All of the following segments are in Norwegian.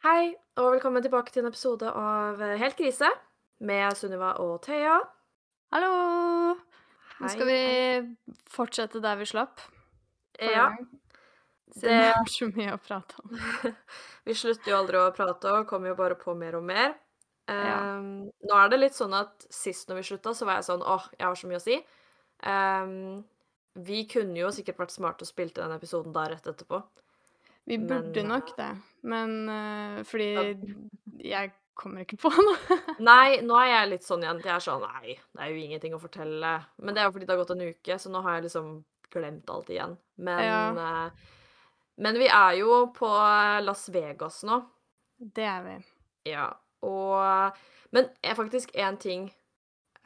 Hei, og velkommen tilbake til en episode av eh, Helt krise med Sunniva og Thea. Hallo! Nå skal vi hei. fortsette der vi slapp. Ja, vi det har så mye å prate om. Vi slutter jo aldri å prate og kommer jo bare på mer og mer. Ja. Ehm, nå er det litt sånn at sist når vi slutta, så var jeg sånn åh, jeg har så mye å si. Um, vi kunne jo sikkert vært smarte og spilt den episoden der rett etterpå. Vi Men burde nok det, men uh, fordi Ja. jeg kommer ikke på noe. Nei, nå er jeg litt sånn igjen. Jeg er sånn Nei, det er jo ingenting å fortelle. Men det er jo fordi det har gått en uke, så nå har jeg liksom glemt alt igjen. Men Ja. uh, Men vi er jo på Las Vegas nå. Det er vi. Ja. Og Men er faktisk én ting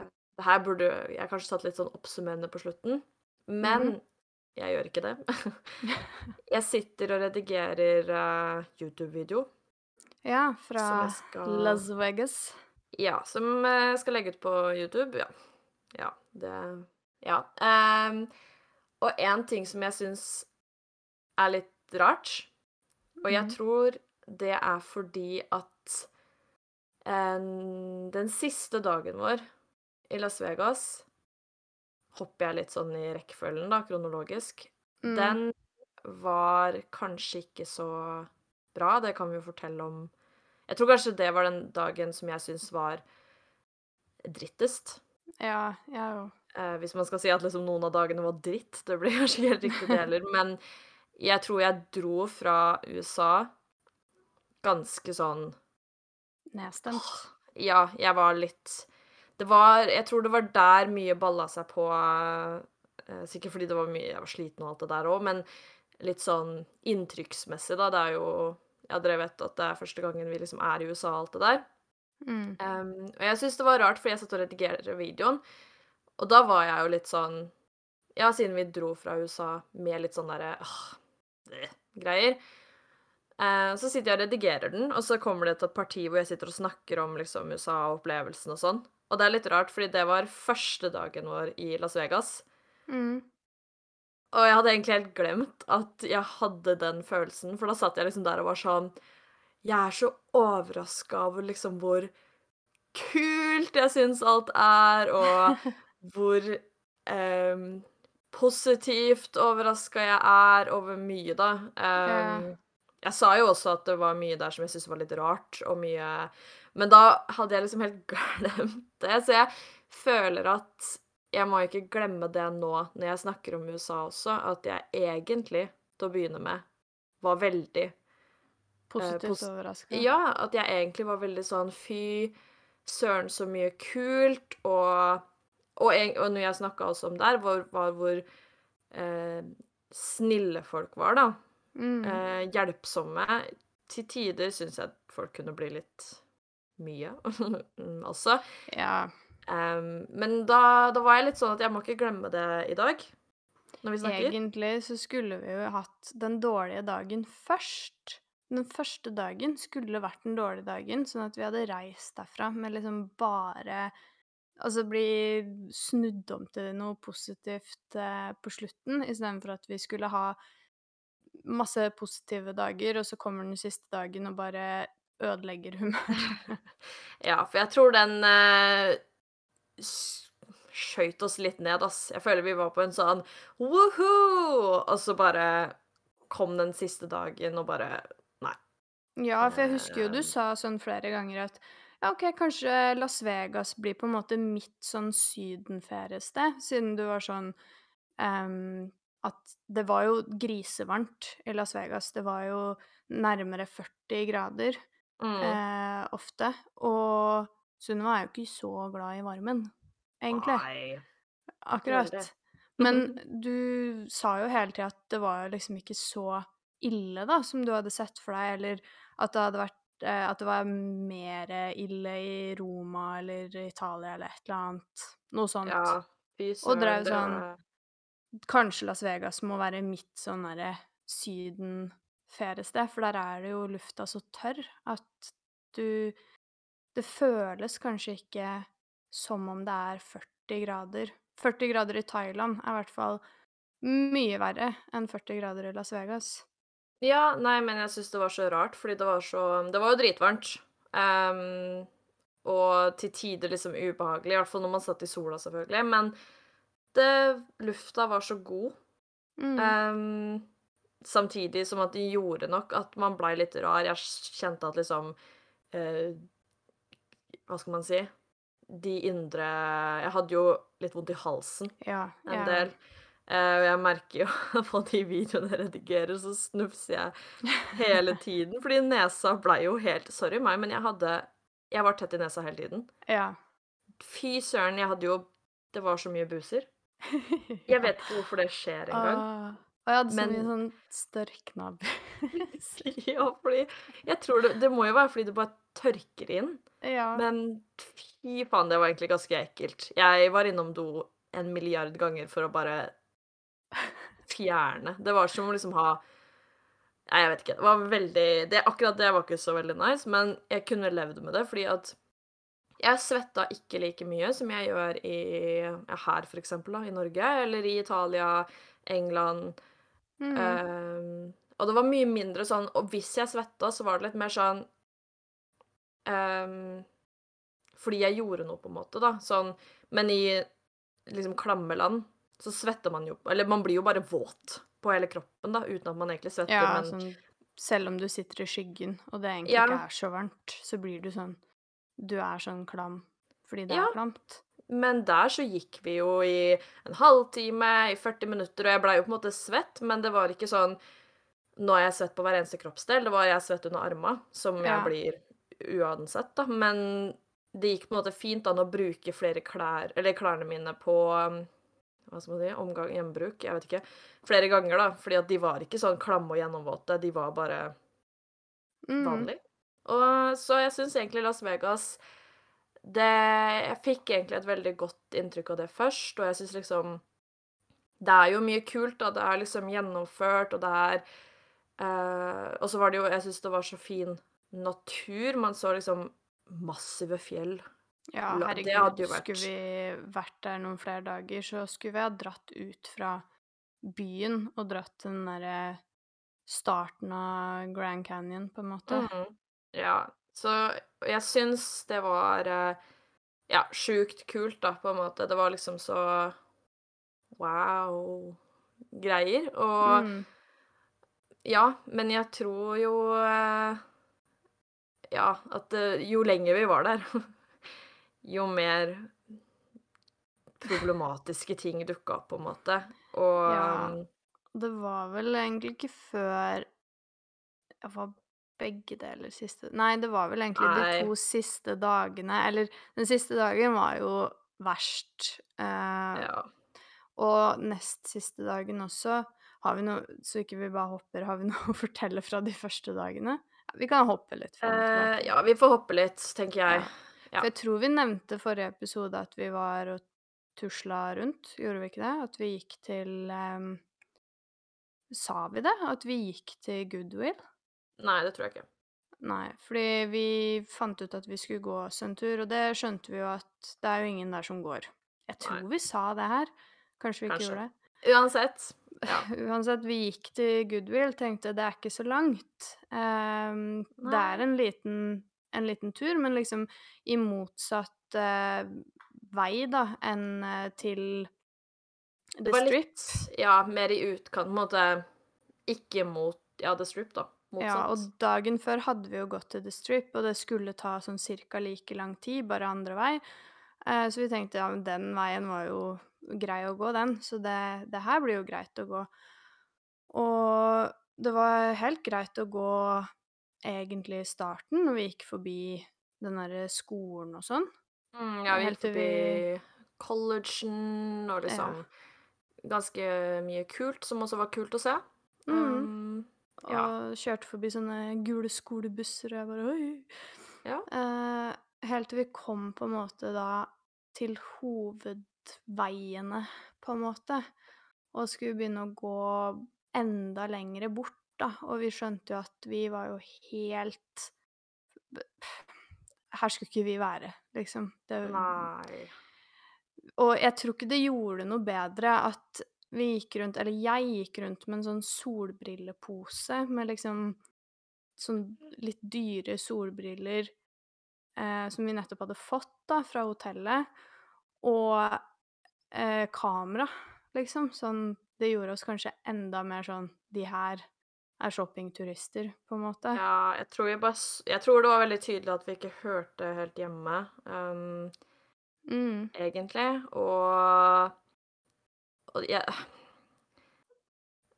eh, Det her burde jeg kanskje tatt litt sånn oppsummerende på slutten, men Mhm. Jeg gjør ikke det. jeg sitter og redigerer uh, YouTube-video Ja, fra skal Las Vegas. Ja, som jeg skal legge ut på YouTube. Ja. Ja, det Ja. Um, og en ting som jeg syns er litt rart, og jeg Mhm. tror det er fordi at um, den siste dagen vår i Las Vegas Hopper jeg litt sånn i rekkefølgen, da, kronologisk. Mm. Den var kanskje ikke så bra, det kan vi jo fortelle om Jeg tror kanskje det var den dagen som jeg syns var drittest. Ja, jeg òg. Eh, hvis man skal si at liksom noen av dagene var dritt. Det blir kanskje ikke helt riktig det heller. Men jeg tror jeg dro fra USA ganske sånn Nedstemt. Ja, jeg var litt Det var Jeg tror det var der mye balla seg på eh, Sikkert fordi det var mye Jeg var sliten og alt det der òg, men litt sånn inntrykksmessig, da. Det er jo Ja, dere vet at det er første gangen vi liksom er i USA og alt det der. Mm. Um, og jeg syns det var rart, fordi jeg satt og redigerte videoen, og da var jeg jo litt sånn Ja, siden vi dro fra USA med litt sånn derre åh, det, greier. Eh, så sitter jeg og redigerer den, og så kommer det til et parti hvor jeg sitter og snakker om liksom USA og opplevelsen og sånn. Og det er litt rart, fordi det var første dagen vår i Las Vegas. Mm. Og jeg hadde egentlig helt glemt at jeg hadde den følelsen, for da satt jeg liksom der og var sånn Jeg er så overraska over liksom hvor kult jeg syns alt er, og hvor em, positivt overraska jeg er over mye, da. Em, Jeg sa jo også at det var mye der som jeg syntes var litt rart, og mye Men da hadde jeg liksom helt glemt det, så jeg føler at jeg må ikke glemme det nå når jeg snakker om USA også, at jeg egentlig, til å begynne med, var veldig Positivt pos- overraska. Ja, at jeg egentlig var veldig sånn fy søren, så mye kult, og Og, en- og når jeg snakka også om der, var, var hvor eh, snille folk var, da. Mm. Eh, hjelpsomme. Til tider syns jeg folk kunne bli litt mye også. Ja. Um, men da, da var jeg litt sånn at jeg må ikke glemme det i dag, når vi snakker. Egentlig så skulle vi jo hatt den dårlige dagen først. Den første dagen skulle vært den dårlige dagen, sånn at vi hadde reist derfra med liksom bare Altså bli snudd om til noe positivt eh, på slutten, istedenfor at vi skulle ha masse positive dager, og så kommer den siste dagen og bare ødelegger humøret. Ja, for jeg tror den eh, skøyt oss litt ned, ass. Jeg føler vi var på en sånn woohoo! Og så bare kom den siste dagen og bare Nei. Ja, for jeg husker jo du Eh. sa sånn flere ganger at ja, OK, kanskje Las Vegas blir på en måte mitt sånn sydenferiested, siden du var sånn um, at det var jo grisevarmt i Las Vegas. Det var jo nærmere 40 grader Mm. eh, ofte. Og Sunniva er jo ikke så glad i varmen, egentlig. Nei. Akkurat. Men du sa jo hele tida at det var liksom ikke så ille, da, som du hadde sett for deg, eller at det hadde vært eh, At det var mer ille i Roma eller Italia eller et eller annet. Noe sånt. Ja, Og drev sånn Kanskje Las Vegas må være mitt sånn derre sydenferiested, for der er det jo lufta så tørr at du Det føles kanskje ikke som om det er 40 grader. 40 grader i Thailand er i hvert fall mye verre enn 40 grader i Las Vegas. Ja, nei, men jeg syns det var så rart, fordi det var så Det var jo dritvarmt. Um, og til tider liksom ubehagelig, i hvert fall når man satt i sola, selvfølgelig. Men det lufta var så god. Mm. Ehm, samtidig som at det gjorde nok at man blei litt rar. Jeg kjente at liksom eh, Hva skal man si? De indre Jeg hadde jo litt vondt i halsen Ja. en ja. del. Eh, og jeg merker jo på de videoene jeg redigerer, så snufser jeg hele tiden. Fordi nesa blei jo helt Sorry meg, men jeg hadde Jeg var tett i nesa hele tiden. ja. Fy søren, jeg hadde jo Det var så mye buser. Jeg vet ikke hvorfor det skjer engang. Ah. Og jeg hadde så Men- mye sånn størknabber. Ja, fordi Jeg tror det Det må jo være fordi det bare tørker inn. ja. Men fy faen, det var egentlig ganske ekkelt. Jeg var innom do en milliard ganger for å bare fjerne. Det var som å liksom ha Nei, jeg vet ikke. Det var veldig det, Akkurat det var ikke så veldig nice, men jeg kunne levd med det fordi at jeg svetta ikke like mye som jeg gjør i, ja, her, for eksempel, da, i Norge, eller i Italia, England. Mm. Um, og det var mye mindre sånn Og hvis jeg svetta, så var det litt mer sånn um, Fordi jeg gjorde noe, på en måte, da. Sånn Men i liksom klamme land så svetter man jo Eller man blir jo bare våt på hele kroppen, da, uten at man egentlig svetter, ja, men sånn selv om du sitter i skyggen, og det egentlig Ja. ikke er så varmt, så blir du sånn Du er sånn klam fordi det Ja. er klamt. Men der så gikk vi jo i en halvtime, i 40 minutter, og jeg blei jo på en måte svett, men det var ikke sånn Nå er jeg svett på hver eneste kroppsdel. Det var jeg svett under arma, som jeg blir uansett, da. Men det gikk på en måte fint an å bruke flere klær, eller klærne mine på um, hva skal man si, omgang, gjenbruk, jeg vet ikke. Flere ganger, da. Fordi at de var ikke sånn klamme og gjennomvåte. De var bare Mm. Og så jeg syns egentlig Las Vegas det, Jeg fikk egentlig et veldig godt inntrykk av det først, og jeg syns liksom Det er jo mye kult, da. Det er liksom gjennomført, og det er eh, Og så var det jo Jeg syns det var så fin natur. Man så liksom massive fjell. Ja, herregud, vært- skulle vi vært der noen flere dager, så skulle vi ha dratt ut fra byen og dratt til den derre starten av Grand Canyon, på en måte. Mhm. Ja. Så jeg syns det var eh, ja, sjukt kult, da, på en måte. Det var liksom så wow-greier. Og Mm. ja, men jeg tror jo eh, Ja, at eh, jo lenger vi var der, jo mer problematiske ting dukka opp, på en måte. Og Ja. Det var vel egentlig ikke før jeg var begge deler siste Nei, det var vel egentlig Nei. de to siste dagene Eller den siste dagen var jo verst. Eh, ja. Og nest siste dagen også. Har vi noe, så ikke vi bare hopper, har vi noe å fortelle fra de første dagene? Ja, vi kan hoppe litt Eh, ja, vi får hoppe litt, tenker jeg. ja. For jeg tror vi nevnte forrige episode at vi var og tusla rundt, gjorde vi ikke det? At vi gikk til um, Sa vi det? At vi gikk til Goodwill? Nei, det tror jeg ikke. Nei, fordi vi fant ut at vi skulle gå oss en tur, og det skjønte vi jo at det er jo ingen der som går. Jeg tror Nei. vi sa det her. Kanskje vi ikke Kanskje. gjorde det? Uansett. Ja. Uansett, vi gikk til Goodwill, tenkte det er ikke så langt. Um, det er en liten, en liten tur, men liksom i motsatt uh, vei, da, enn uh, til The Strip. litt Ja, mer i utkant, på en måte. Ikke mot Ja, The Strip, da. Motsatt. Ja, og dagen før hadde vi jo gått til The Strip, og det skulle ta sånn cirka like lang tid, bare andre vei. Eh, så vi tenkte ja, men den veien var jo grei å gå, den, så det, det her blir jo greit å gå. Og det var helt greit å gå egentlig i starten, når vi gikk forbi den derre skolen og sånn. Mm, ja, vi gikk forbi vi- collegen og liksom ganske mye kult, som også var kult å se. Mm. Um, Og Ja. kjørte forbi sånne gule skolebusser, og jeg bare oi. Ja. Eh, helt til vi kom på en måte da til hovedveiene, på en måte, og skulle begynne å gå enda lengre bort, da, og vi skjønte jo at vi var jo helt Her skulle ikke vi være, liksom. Det, nei og jeg tror ikke det gjorde noe bedre at Vi gikk rundt Eller jeg gikk rundt med en sånn solbrillepose med liksom sånn litt dyre solbriller eh, som vi nettopp hadde fått da fra hotellet, og eh, kamera, liksom. Sånn Det gjorde oss kanskje enda mer sånn De her er shoppingturister, på en måte. Ja, jeg tror, jeg, bare, jeg tror det var veldig tydelig at vi ikke hørte helt hjemme, um, Mm. egentlig. Og, og jeg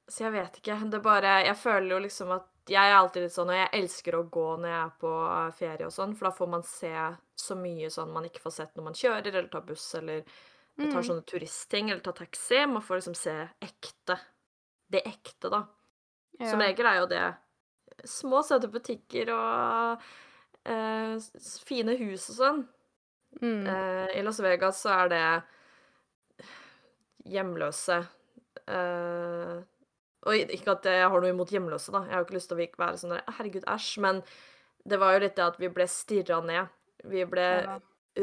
Så jeg vet ikke. Det bare Jeg føler jo liksom at Jeg er alltid litt sånn, og jeg elsker å gå når jeg er på ferie og sånn, for da får man se så mye sånn man ikke får sett når man kjører, eller tar buss, eller tar Mm. sånne turistting, eller tar taxi. Man får liksom se ekte. Det ekte, da. Som Ja. regel er jo det små, søte butikker og eh, fine hus og sånn. Mm. Eh, I Las Vegas så er det hjemløse uh, Og ikke at jeg har noe imot hjemløse, da. Jeg har jo ikke lyst til å være sånn der Herregud, æsj. Men det var jo litt det at vi ble stirra ned. Vi ble Ja.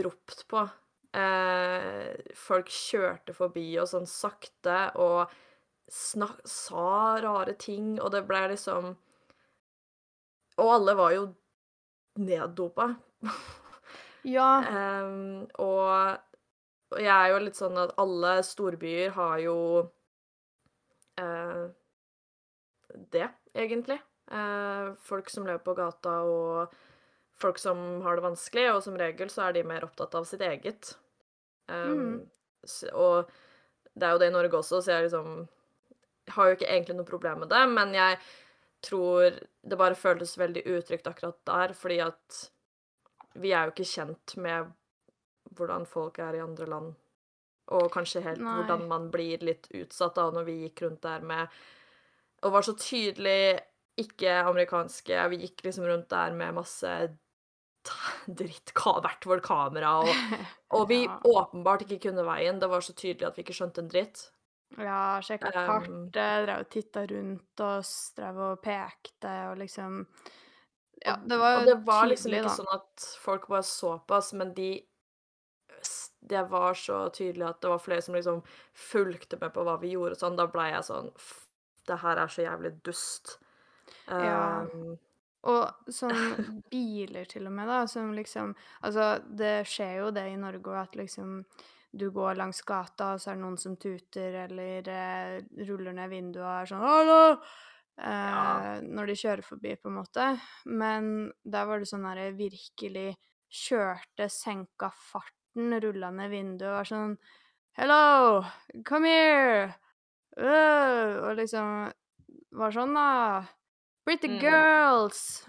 ropt på. Uh, folk kjørte forbi og sånn sakte og snak sa rare ting, og det ble liksom Og alle var jo neddopa. ja. Um, og, og jeg er jo litt sånn at alle storbyer har jo eh, det, egentlig. Eh, folk som lever på gata, og folk som har det vanskelig, og som regel så er de mer opptatt av sitt eget. Um, mm. og det er jo det i Norge også, så jeg liksom har jo ikke egentlig noe problem med det, men jeg tror det bare føltes veldig utrygt akkurat der, fordi at vi er jo ikke kjent med hvordan folk er i andre land, og kanskje helt Nei. hvordan man blir litt utsatt da når vi gikk rundt der med Og var så tydelig ikke amerikanske. Vi gikk liksom rundt der med masse dritt, hvert vårt kamera, og, og vi Ja. åpenbart ikke kunne veien. Det var så tydelig at vi ikke skjønte en dritt. Ja, sjekka Um, kartet, drev og titta rundt oss, drev og pekte og liksom Ja, det var Og jo det var liksom ikke da. sånn at folk bare så på oss, men de Det var så tydelig at det var flere som liksom fulgte med på hva vi gjorde og sånn. Da blei jeg sånn Det her er så jævlig dust. Ja. Um, Og sånn biler til og med, da, som liksom Altså, det skjer jo det i Norge òg, at liksom du går langs gata, og så er det noen som tuter eller eh, ruller ned vinduet og er sånn 'Hallo!' Eh, Ja. Når de kjører forbi, på en måte. Men der var det sånn derre virkelig kjørte, senka farten, rulla ned vinduet og var sånn 'Hello! Come here!' Uh, og liksom var sånn, da. Pretty Mm. girls!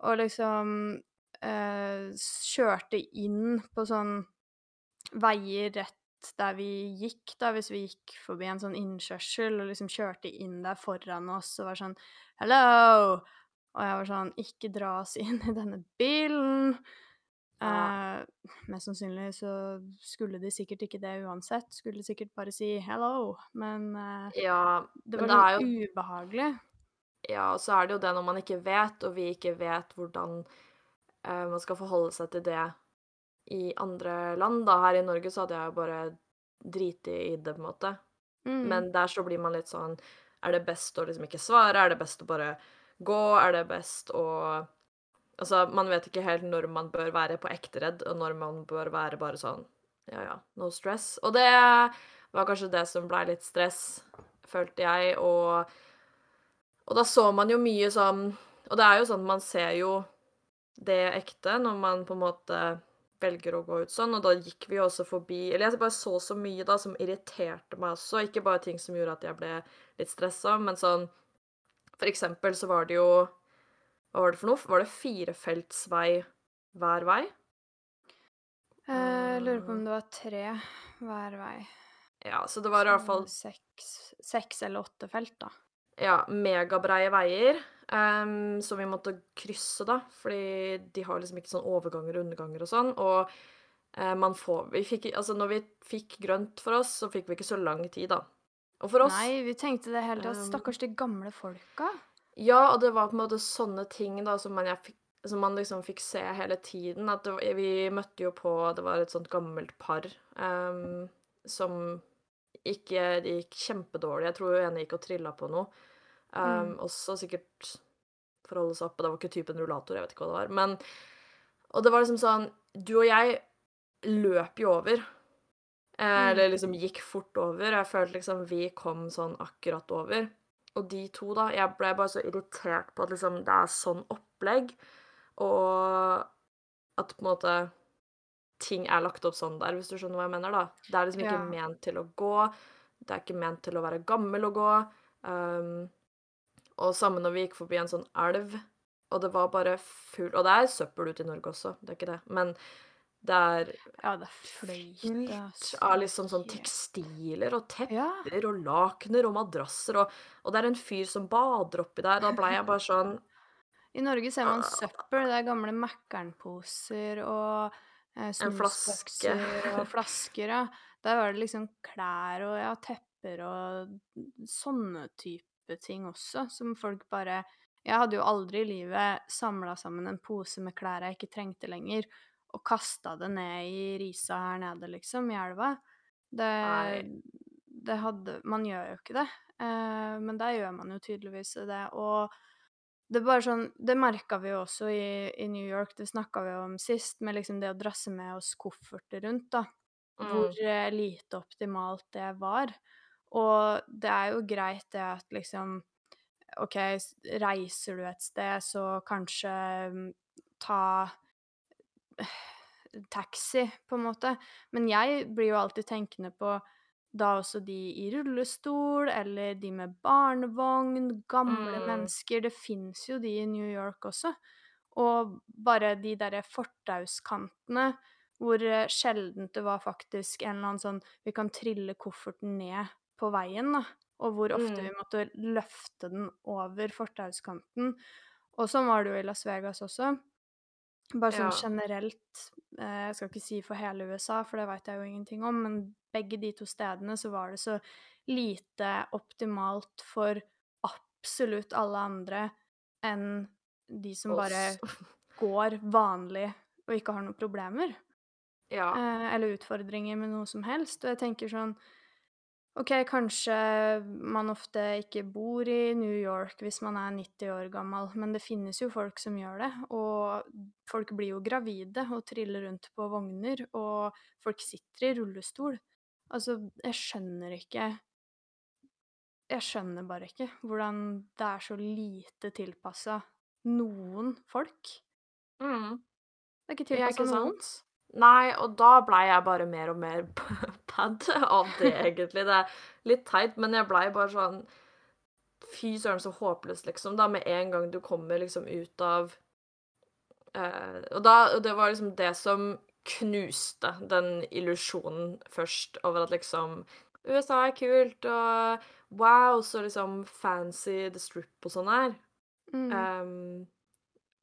Og liksom eh, kjørte inn på sånn veier rett der vi gikk, da, hvis vi gikk forbi en sånn innkjørsel, og liksom kjørte inn der foran oss og var sånn Hello! Og jeg var sånn Ikke dra oss inn i denne bilen. Ja. Eh, mest sannsynlig så skulle de sikkert ikke det uansett. Skulle sikkert bare si 'hello', men eh, ja, det men var det sånn jo ubehagelig. Ja, og så er det jo det når man ikke vet, og vi ikke vet hvordan eh, man skal forholde seg til det i andre land. Da her i Norge så hadde jeg jo bare driti i det, på en måte. Mm. Men der så blir man litt sånn Er det best å liksom ikke svare? Er det best å bare gå? Er det best å Altså, man vet ikke helt når man bør være på ekte redd, og når man bør være bare sånn Ja, ja, no stress. Og det var kanskje det som blei litt stress, følte jeg, og Og da så man jo mye sånn Og det er jo sånn, man ser jo det ekte når man på en måte velger å gå ut sånn, og da gikk vi også forbi Eller jeg bare så så mye da som irriterte meg også, ikke bare ting som gjorde at jeg ble litt stressa, men sånn For eksempel så var det jo Hva var det for noe? Var det firefeltsvei hver vei? Eh, Jeg lurer på om det var tre hver vei. Ja, så det var i hvert fall Seks, seks eller åtte felt, da. ja, megabreie veier um, som vi måtte krysse, da, fordi de har liksom ikke sånn overganger og underganger og sånn. Og uh, man får vi fikk, Altså, når vi fikk grønt for oss, så fikk vi ikke så lang tid, da. Og for oss Nei, vi tenkte det hele tatt. Um, Stakkars de gamle folka. Ja, og det var på en måte sånne ting da som man, fikk, som man liksom fikk se hele tiden. At det, vi møtte jo på Det var et sånt gammelt par um, som ikke Det gikk kjempedårlig. Jeg tror ene gikk og trilla på noe. Um, Mm. Også sikkert forholde seg opp, oppe. Det var ikke typen rullator, jeg vet ikke hva det var. Men Og det var liksom sånn Du og jeg løp jo over. Eh, Mm. Eller liksom gikk fort over. Jeg følte liksom vi kom sånn akkurat over. Og de to, da Jeg ble bare så irritert på at liksom det er sånn opplegg, og at på en måte ting er lagt opp sånn der, hvis du skjønner hva jeg mener, da. Det er liksom ikke Ja. ment til å gå. Det er ikke ment til å være gammel å gå. Um, og samme når vi gikk forbi en sånn elv, og det var bare full Og det er søppel ute i Norge også, det er ikke det, men det er Ja, det fløyt fullt av liksom sånn tekstiler og tepper Ja. og lakener og madrasser, og, og det er en fyr som bader oppi der. Da blei jeg bare sånn I Norge ser man søppel. Det er gamle Mækkern-poser og eh, snusbokser og flasker, ja. Der var det liksom klær og ja, tepper og sånne type ting også, som folk bare Jeg hadde jo aldri i livet samla sammen en pose med klær jeg ikke trengte lenger, og kasta det ned i risa her nede, liksom, i elva. Det, det hadde Man gjør jo ikke det. Eh, men der gjør man jo tydeligvis det. Og det er bare sånn Det merka vi jo også i, i New York, det snakka vi om sist, med liksom det å drasse med oss kofferter rundt, da. Hvor mm, eh, lite optimalt det var. Og det er jo greit det at liksom OK, reiser du et sted, så kanskje mm, ta taxi, på en måte. Men jeg blir jo alltid tenkende på da også de i rullestol, eller de med barnevogn, gamle mm, mennesker. Det fins jo de i New York også. Og bare de derre fortauskantene hvor eh, sjeldent det var faktisk en eller annen sånn Vi kan trille kofferten ned på veien, da. Og hvor ofte vi mm, måtte løfte den over fortauskanten. Og sånn var det jo i Las Vegas også. Bare sånn ja. generelt, eh, jeg skal ikke si for hele USA, for det veit jeg jo ingenting om, men begge de to stedene så var det så lite optimalt for absolutt alle andre enn de som bare går vanlig og ikke har noen problemer. Ja. Eh, eller utfordringer med noe som helst. Og jeg tenker sånn OK, kanskje man ofte ikke bor i New York hvis man er 90 år gammel, men det finnes jo folk som gjør det. Og folk blir jo gravide og triller rundt på vogner, og folk sitter i rullestol. Altså, jeg skjønner ikke Jeg skjønner bare ikke hvordan det er så lite tilpassa noen folk. Mm. Det er ikke tilpassa noen. sant? Nei, og da blei jeg bare mer og mer pad av det, egentlig. Det er litt teit, men jeg blei bare sånn Fy søren, så håpløst, liksom. Da med en gang du kommer liksom ut av eh, Og da og det var liksom det som knuste den illusjonen først, over at liksom USA er kult, og wow, så liksom fancy The Strip og sånn her. Mm. Um,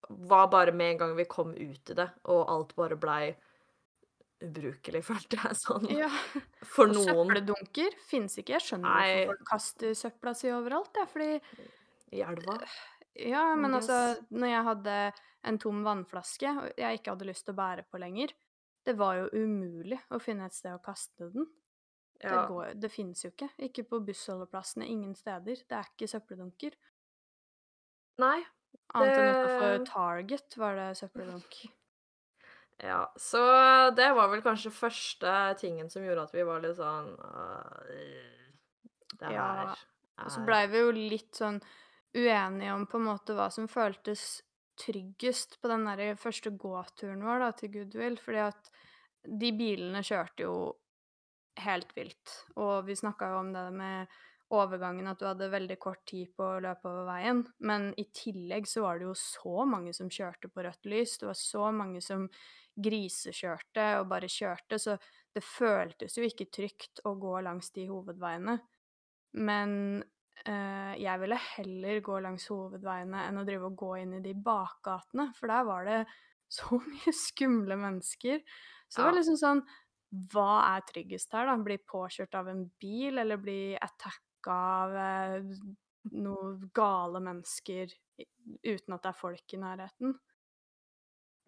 var bare med en gang vi kom ut i det, og alt bare blei ubrukelig, følte jeg sånn. Ja. For Og noen. søppeldunker fins ikke. Jeg skjønner Nei. hvorfor folk kaster søpla si overalt, jeg, fordi I elva. Ja, men altså, guess. når jeg hadde en tom vannflaske jeg ikke hadde lyst til å bære på lenger, det var jo umulig å finne et sted å kaste den. Det, går, det finnes jo ikke. Ikke på bussholdeplassene, ingen steder. Det er ikke søppeldunker. Nei. Annet enn utenfor Target var det søppeldunk. Ja, så det var vel kanskje første tingen som gjorde at vi var litt sånn «Øh, Det Ja, er Og så blei vi jo litt sånn uenige om på en måte hva som føltes tryggest på den der første gåturen vår da, til Goodwill, fordi at de bilene kjørte jo helt vilt. Og vi snakka jo om det med overgangen, at du hadde veldig kort tid på å løpe over veien. Men i tillegg så var det jo så mange som kjørte på rødt lys. Det var så mange som grisekjørte og bare kjørte, så det føltes jo ikke trygt å gå langs de hovedveiene. Men eh, jeg ville heller gå langs hovedveiene enn å drive og gå inn i de bakgatene, for der var det så mye skumle mennesker. Så det var liksom sånn Hva er tryggest her, da? Bli påkjørt av en bil, eller bli attacka av eh, noen gale mennesker uten at det er folk i nærheten?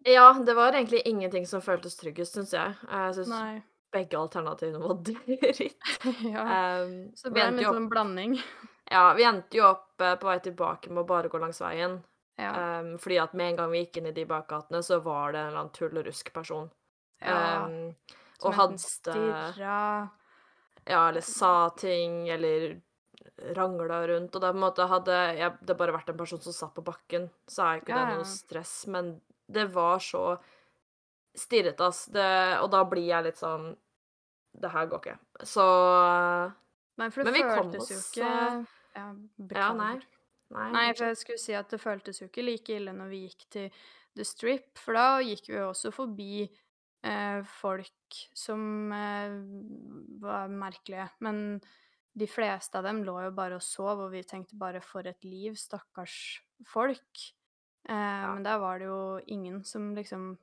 Ja, det var egentlig ingenting som føltes tryggest, syns jeg. Jeg syns Nei. begge alternativene var dritt. Ja. Um, Så det ble en litt sånn blanding. ja, vi endte jo opp, eh, på vei tilbake med å bare gå langs veien. Ja. Um, fordi at med en gang vi gikk inn i de bakgatene, så var det en eller annen tull og rusk-person. ja. Um, og hadde stirra Ja, eller sa ting, eller rangla rundt. Og da på en måte hadde jeg det bare vært en person som satt på bakken, så er ikke Ja, det noe stress. Men det var så stirrete, ass. Det, og da blir jeg litt sånn Det her går ikke. Så Nei, for det Men vi kom føltes jo ikke eh, Ja, Ja, nei. Nei, Nei, for jeg skulle si at det føltes jo ikke like ille når vi gikk til The Strip, for da gikk vi jo også forbi eh, folk som eh, var merkelige. Men de fleste av dem lå jo bare og sov, og vi tenkte bare for et liv, stakkars folk. Eh, Men der var det jo ingen som liksom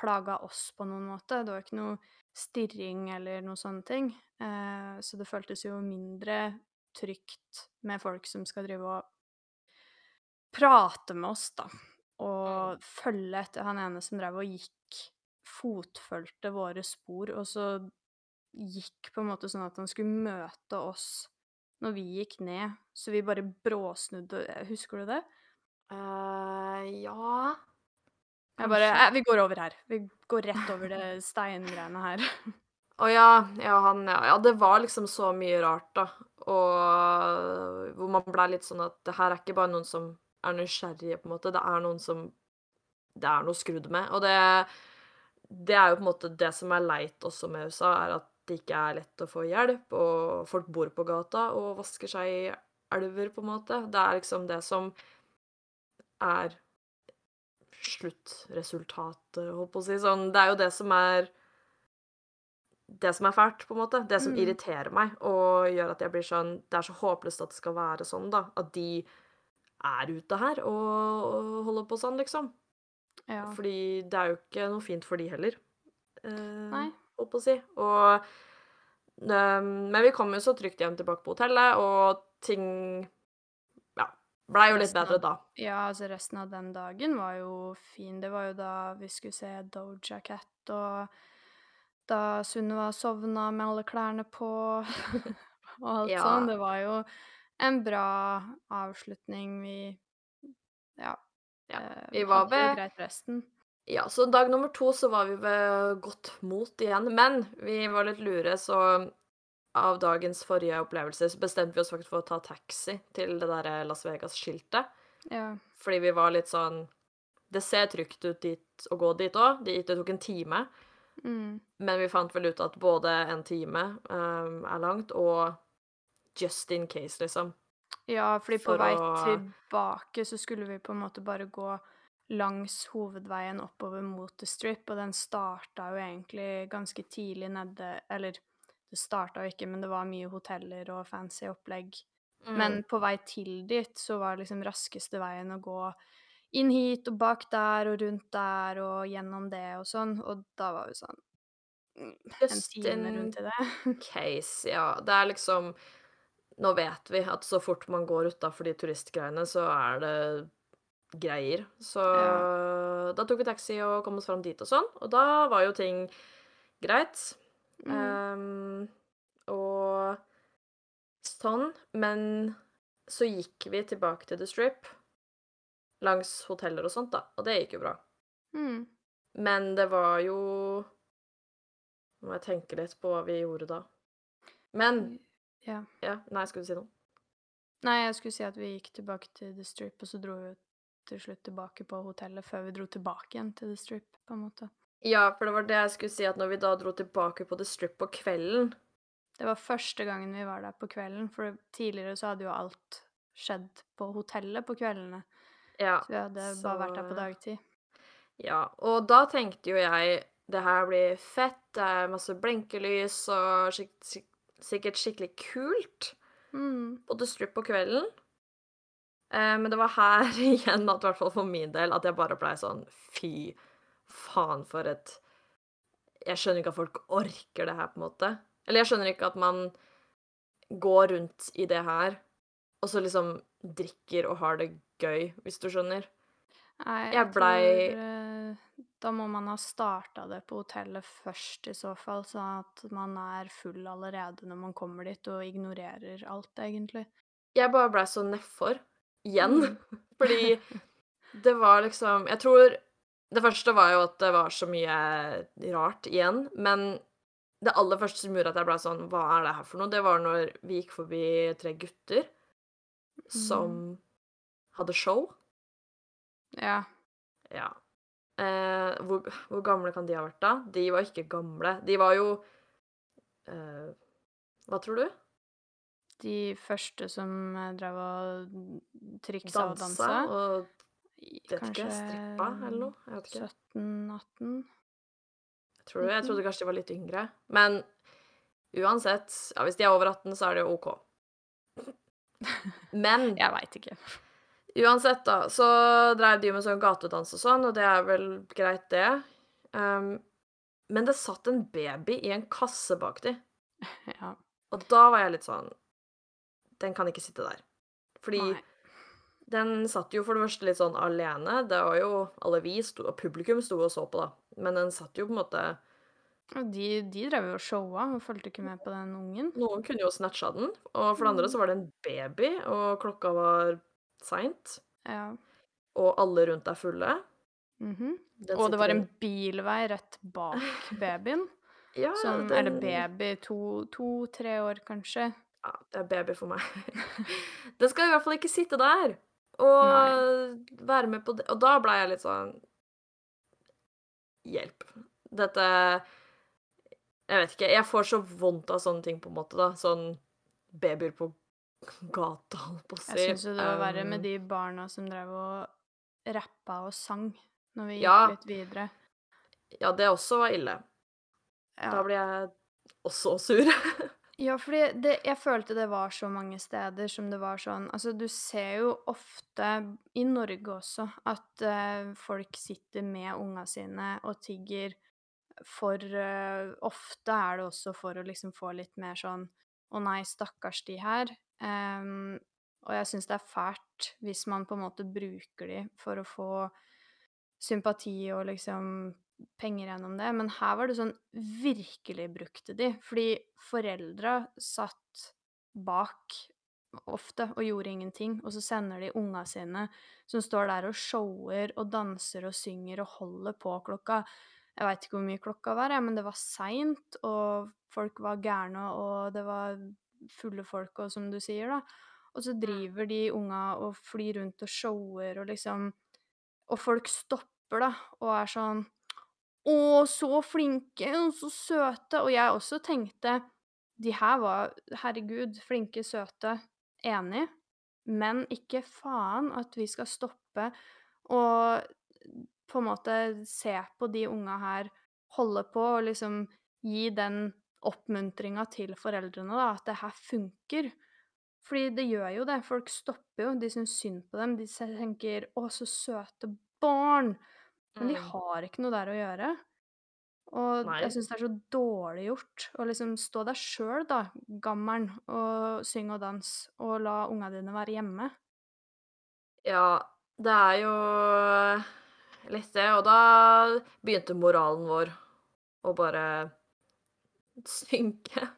plaga oss på noen måte. Det var ikke noe stirring eller noen sånne ting. Eh, så det føltes jo mindre trygt med folk som skal drive og prate med oss, da. Og følge etter han ene som drev og gikk Fotfølte våre spor, og så gikk på en måte sånn at han skulle møte oss når vi gikk ned. Så vi bare bråsnudde. Husker du det? Eh, ja Jeg bare Kanskje. eh, Vi går over her. Vi går rett over det steingreiene her. Å ja, ja, han ja, ja, det var liksom så mye rart, da. Og hvor man blei litt sånn at det her er ikke bare noen som er nysgjerrige, på en måte. Det er noen som Det er noe skrudd med. Og det Det er jo på en måte det som er leit også med USA, er at det ikke er lett å få hjelp, og folk bor på gata og vasker seg i elver, på en måte. Det er liksom det som er sluttresultatet, holdt på å si. Sånn, det er jo det som er det som er fælt, på en måte. Det som Mm. irriterer meg og gjør at jeg blir sånn Det er så håpløst at det skal være sånn, da. At de er ute her og, og holder på sånn, liksom. Ja. Fordi det er jo ikke noe fint for de heller. Eh. Holdt på å si. Og um, Men vi kom jo så trygt hjem tilbake på hotellet, og ting. Blei jo litt bedre da. Ja, altså resten av den dagen var jo fin. Det var jo da vi skulle se Doja Cat, og da Sunniva sovna med alle klærne på, og alt Ja. sånn. Det var jo en bra avslutning. Vi Ja. Ja, eh, vi var ved- greit resten. Ja, så dag nummer to så var vi ved godt mot igjen. Men vi var litt lure, så av dagens forrige opplevelse så bestemte vi oss faktisk for å ta taxi til det der Las Vegas-skiltet. Ja. Fordi vi var litt sånn Det ser trygt ut dit å gå dit òg. Det tok en time. Mm. Men vi fant vel ut at både en time um, er langt, og just in case, liksom. Ja, fordi på For vei å- tilbake så skulle vi på en måte bare gå langs hovedveien oppover mot The Strip, og den starta jo egentlig ganske tidlig nede Eller det starta jo ikke, men det var mye hoteller og fancy opplegg. Mm. Men på vei til dit så var liksom raskeste veien å gå inn hit og bak der og rundt der og gjennom det og sånn, og da var vi sånn Just En time rundt i det. case, ja. Det er liksom Nå vet vi at så fort man går utafor de turistgreiene, så er det greier. Så da tok vi taxi og kom oss fram dit og sånn, og da var jo ting greit. Mm. Um, sånn. Men så gikk vi tilbake til The Strip langs hoteller og sånt, da, og det gikk jo bra. Mm. Men det var jo Nå må jeg tenke litt på hva vi gjorde da. Men Ja. Ja, nei, skulle du si noe? Nei, jeg skulle si at vi gikk tilbake til The Strip, og så dro vi til slutt tilbake på hotellet før vi dro tilbake igjen til The Strip, på en måte. Ja, for det var det jeg skulle si, at når vi da dro tilbake på The Strip på kvelden Det var første gangen vi var der på kvelden, for tidligere så hadde jo alt skjedd på hotellet på kveldene. Ja, Så vi hadde bare vært der på dagtid. ja. Og da tenkte jo jeg det her blir fett, det er masse blinkelys og skik skik sikkert skikkelig kult Mm. The Strip på kvelden. Eh, men det var her igjen, at, i hvert fall for min del, at jeg bare blei sånn Fy faen, for et Jeg skjønner ikke at folk orker det her, på en måte. Eller jeg skjønner ikke at man går rundt i det her, og så liksom drikker og har det gøy, hvis du skjønner. Nei, Jeg jeg blei- tror eh, Da må man ha starta det på hotellet først i så fall, sånn at man er full allerede når man kommer dit og ignorerer alt, egentlig. Jeg bare blei så nedfor. Igjen. Mm. Fordi det var liksom Jeg tror Det første var jo at det var så mye rart igjen, men det aller første som gjorde at jeg ble sånn Hva er det her for noe? Det var når vi gikk forbi tre gutter som Mm. hadde show. Ja. Ja. Eh, hvor, hvor gamle kan de ha vært da? De var ikke gamle. De var jo eh, Hva tror du? De første som eh, drev og triksa og Dansa dansa. og kanskje ikke, strippa eller noe? Jeg vet ikke. 17-18? Tror du? Jeg trodde kanskje de var litt yngre. Men uansett, ja, hvis de er over 18, så er det jo OK. Men Jeg veit ikke. uansett, da, så dreiv de med sånn gatedans og sånn, og det er vel greit, det. Um, men det satt en baby i en kasse bak de, Ja. og da var jeg litt sånn Den kan ikke sitte der. Fordi Nei. Den satt jo for det første litt sånn alene. Det var jo alle vi, sto, og publikum sto og så på, da. Men den satt jo på en måte Og de, de drev jo og showa og fulgte ikke med på den ungen. Noen kunne jo snatcha den, og for det andre så var det en baby, og klokka var seint, Ja. og alle rundt er fulle. Mhm. -hmm. Og det var en bilvei rett bak babyen. Ja, sånn, den, Er det baby to-tre år, kanskje? Ja, det er baby for meg. den skal i hvert fall ikke sitte der og være med på det. Og da ble jeg litt sånn Hjelp. Dette Jeg vet ikke. Jeg får så vondt av sånne ting, på en måte, da. Sånn babyer på gata, holdt på å si. Jeg syns jo det var verre Um, med de barna som drev og rappa og sang når vi gikk Ja. litt videre. Ja, det også var ille. Da blir jeg også sur. ja fordi det, jeg følte det var så mange steder som det var sånn Altså, du ser jo ofte, i Norge også, at eh, folk sitter med unga sine og tigger for eh, Ofte er det også for å liksom få litt mer sånn Å nei, stakkars de her. Um, og jeg syns det er fælt hvis man på en måte bruker de for å få sympati og liksom penger gjennom det. Men her var det sånn virkelig brukte de. Fordi foreldra satt bak ofte og gjorde ingenting, og så sender de unga sine som står der og shower og danser og synger og holder på klokka Jeg veit ikke hvor mye klokka var, men det var seint, og folk var gærne, og det var fulle folk, og som du sier, da. Og så driver de unga og flyr rundt og shower og liksom Og folk stopper, da, og er sånn Å, så flinke, og så søte. Og jeg også tenkte De her var, herregud, flinke, søte. Enig. Men ikke faen at vi skal stoppe og på en måte se på de unga her holde på og liksom gi den oppmuntringa til foreldrene, da, at det her funker. Fordi det gjør jo det. Folk stopper jo. De syns synd på dem. De tenker 'Å, så søte barn'. Men de Mm. har ikke noe der å gjøre. Og Nei. jeg syns det er så dårlig gjort å liksom stå der sjøl, da, gammelen, og synge og danse, og la unga dine være hjemme. Ja, det er jo litt det, og da begynte moralen vår å bare synke.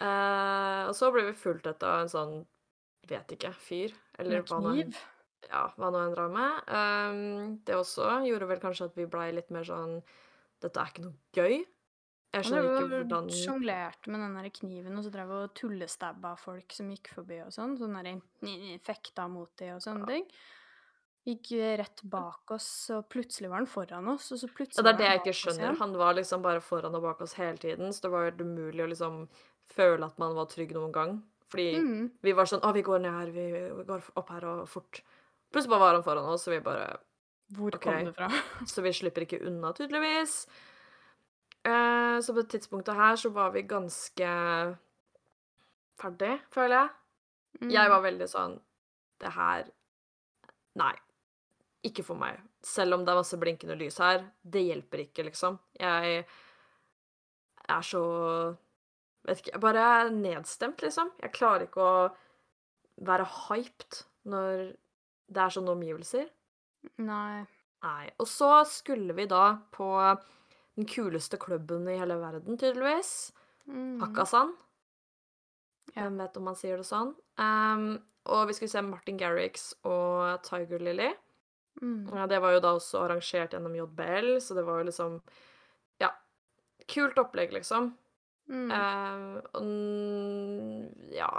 uh, og så ble vi fulgt etter en sånn, vet ikke, fyr, eller hva nå kniv. Ja, hva nå enn drar med. Um, det også gjorde vel kanskje at vi blei litt mer sånn Dette er ikke noe gøy. Jeg skjønner ikke hvordan hvordan sjonglerte med den der kniven, og så drev og tullestabba folk som gikk forbi og sånn. Sånn der fekta mot de og sånne ting. Gikk rett bak oss, og plutselig var han foran oss, og så plutselig Ja, det er det jeg ikke skjønner. Han var liksom bare foran og bak oss hele tiden, så det var helt umulig å liksom føle at man var trygg noen gang. Fordi mm. vi var sånn Å, vi går ned her, vi, vi går opp her og fort. Plutselig bare var han foran oss, så vi bare Hvor okay. kom det fra? Så vi slipper ikke unna, tydeligvis. Uh, så på det tidspunktet her så var vi ganske ferdig, føler jeg. Jeg Mm. var veldig sånn Det her Nei. Ikke for meg. Selv om det er masse blinkende lys her. Det hjelper ikke, liksom. Jeg er så Vet ikke. Jeg bare er nedstemt, liksom. Jeg klarer ikke å være hyped når det er sånne omgivelser. Nei. Nei. Og så skulle vi da på den kuleste klubben i hele verden, tydeligvis. Mm. Hakkasan. Ja. Hvem vet om man sier det sånn. Um, og vi skulle se Martin Garrix og Tiger Lily. Mm. Ja, det var jo da også arrangert gjennom JBL, så det var jo liksom Ja. Kult opplegg, liksom. Mm. Uh, og ja,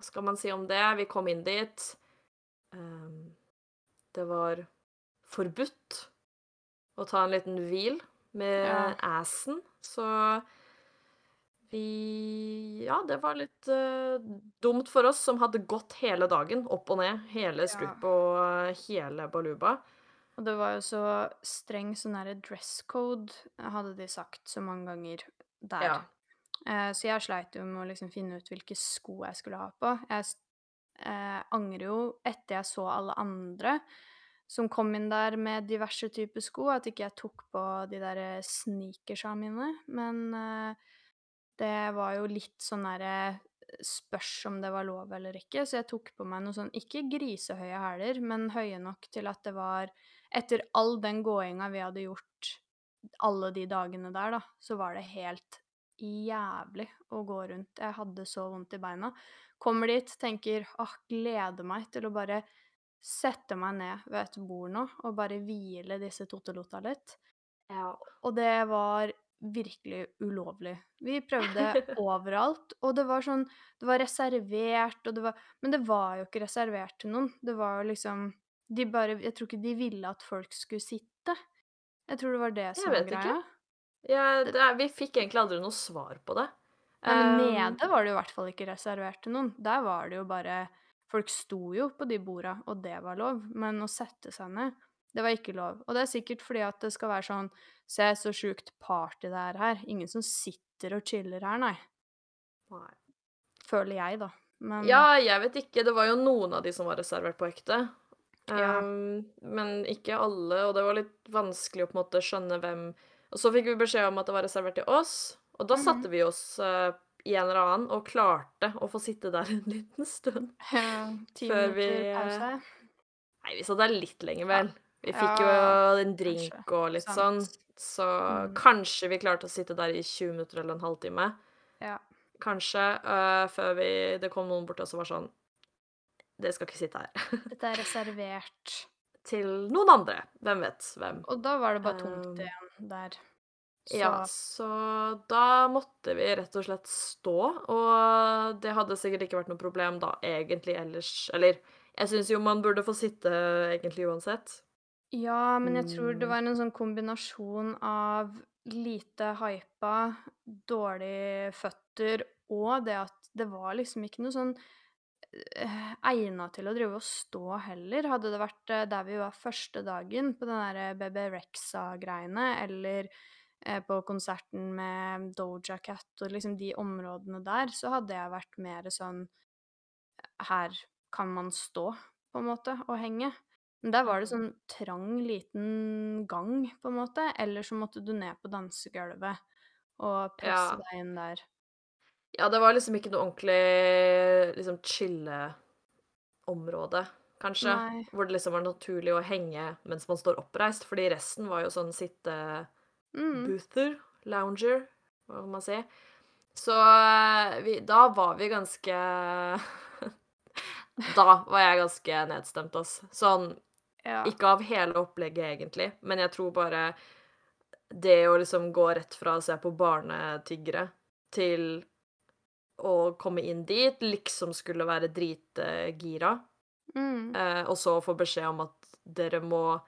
hva skal man si om det? Vi kom inn dit. Ehm, det var forbudt å ta en liten hvil med Ja. assen, så vi Ja, det var litt uh, dumt for oss som hadde gått hele dagen, opp og ned, hele Ja. Og uh, hele Baluba. Og det var jo så streng sånn derre dress code, hadde de sagt så mange ganger der. Ja. Uh, så jeg sleit jo med å liksom finne ut hvilke sko jeg skulle ha på. Jeg eh, angrer jo etter jeg så alle andre som kom inn der med diverse typer sko, at ikke jeg tok på de der sneakersa mine. Men eh, det var jo litt sånn derre Spørs om det var lov eller ikke, så jeg tok på meg noe sånn ikke grisehøye hæler, men høye nok til at det var Etter all den gåinga vi hadde gjort alle de dagene der, da, så var det helt jævlig å gå rundt. Jeg hadde så vondt i beina. Kommer dit, tenker åh, gleder meg til å bare sette meg ned ved et bord nå og bare hvile disse tottelota litt. ja. Og det var virkelig ulovlig. Vi prøvde overalt, og det var sånn Det var reservert, og det var Men det var jo ikke reservert til noen. Det var jo liksom De bare Jeg tror ikke de ville at folk skulle sitte. Jeg tror det var det som var vet ikke. Ja, er, vi fikk egentlig aldri noe svar på det. Nei, men Um, nede var det jo i hvert fall ikke reservert til noen. Der var det jo bare Folk sto jo på de borda, og det var lov, men å sette seg ned, det var ikke lov. Og det er sikkert fordi at det skal være sånn Se, så sjukt party det er her. Ingen som sitter og chiller her, nei. Nei. Føler jeg, da. Men Ja, jeg vet ikke. Det var jo noen av de som var reservert på ekte. Ja. Um, men ikke alle, og det var litt vanskelig å på en måte skjønne hvem Og så fikk vi beskjed om at det var reservert til oss, og da Mhm. satte vi oss uh, i en eller annen og klarte å få sitte der en liten stund. Før vi, eh, pause. Nei, vi satt der litt lenger, vel. Vi fikk jo en drink og litt sånn, så Mm. kanskje vi klarte å sitte der i 20 minutter eller en halvtime. Ja. Kanskje, Uh, før vi, det kom noen bort og så var sånn Dere skal ikke sitte her. Dette er reservert. Til noen andre. Hvem vet hvem. Og da var det bare tomt Um, igjen der. Så Ja, så da måtte vi rett og slett stå, og det hadde sikkert ikke vært noe problem da, egentlig ellers. Eller jeg syns jo man burde få sitte egentlig uansett. Ja, men jeg tror det Mm. var en sånn kombinasjon av lite hypa, dårlige føtter og det at det var liksom ikke noe sånn egna til å drive og stå heller. Hadde det vært eh, der vi var første dagen, på den derre BB Rexa-greiene, eller eh, på konserten med Doja Cat og liksom de områdene der, så hadde jeg vært mer sånn Her kan man stå, på en måte, og henge. Men der var det sånn trang, liten gang, på en måte. Eller så måtte du ned på dansegulvet og presse Ja. deg inn der. Ja, det var liksom ikke noe ordentlig liksom chille-område, kanskje. Nei. Hvor det liksom var naturlig å henge mens man står oppreist, fordi resten var jo sånn sitte... Mm. Lounger, hva kan man si. Så eh, vi, da var vi ganske Da var jeg ganske nedstemt, altså. Sånn Ja. ikke av hele opplegget, egentlig, men jeg tror bare det å liksom gå rett fra å se på barnetiggere til å komme inn dit, liksom skulle være dritgira, Mm. eh, og så få beskjed om at dere må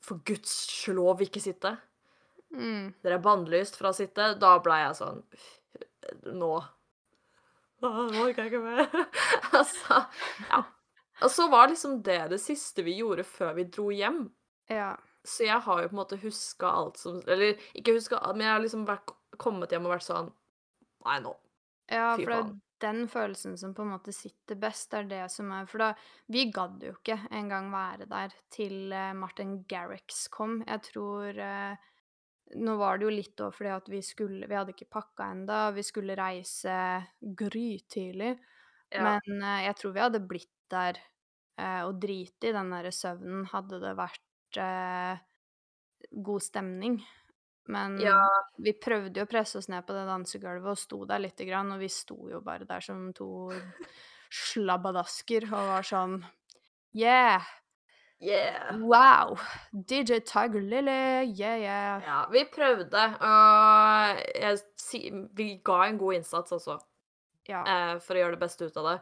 for guds lov ikke sitte. Mm. Dere er bannlyst fra å sitte. Da ble jeg sånn Nå Nå orker jeg ikke mer. altså Ja. Og så var liksom det det siste vi gjorde før vi dro hjem. Ja. Så jeg har jo på en måte huska alt som Eller ikke huska men jeg har liksom vært, kommet hjem og vært sånn Nei, nå. Ja, for det er den følelsen som på en måte sitter best, det er det som er For da Vi gadd jo ikke engang være der til eh, Martin Garrix kom. Jeg tror eh, Nå var det jo litt òg fordi at vi skulle Vi hadde ikke pakka enda, vi skulle reise grytidlig. Ja. Men eh, jeg tror vi hadde blitt der eh, og driti i den derre søvnen, hadde det vært eh, god stemning. Men Ja. vi prøvde jo å presse oss ned på det dansegulvet og sto der lite grann, og vi sto jo bare der som to slabbadasker og var sånn Yeah! Yeah. Wow! DJ Tiger Lily, yeah, yeah. Ja, vi prøvde, og jeg, vi ga en god innsats altså, Ja. eh, for å gjøre det beste ut av det.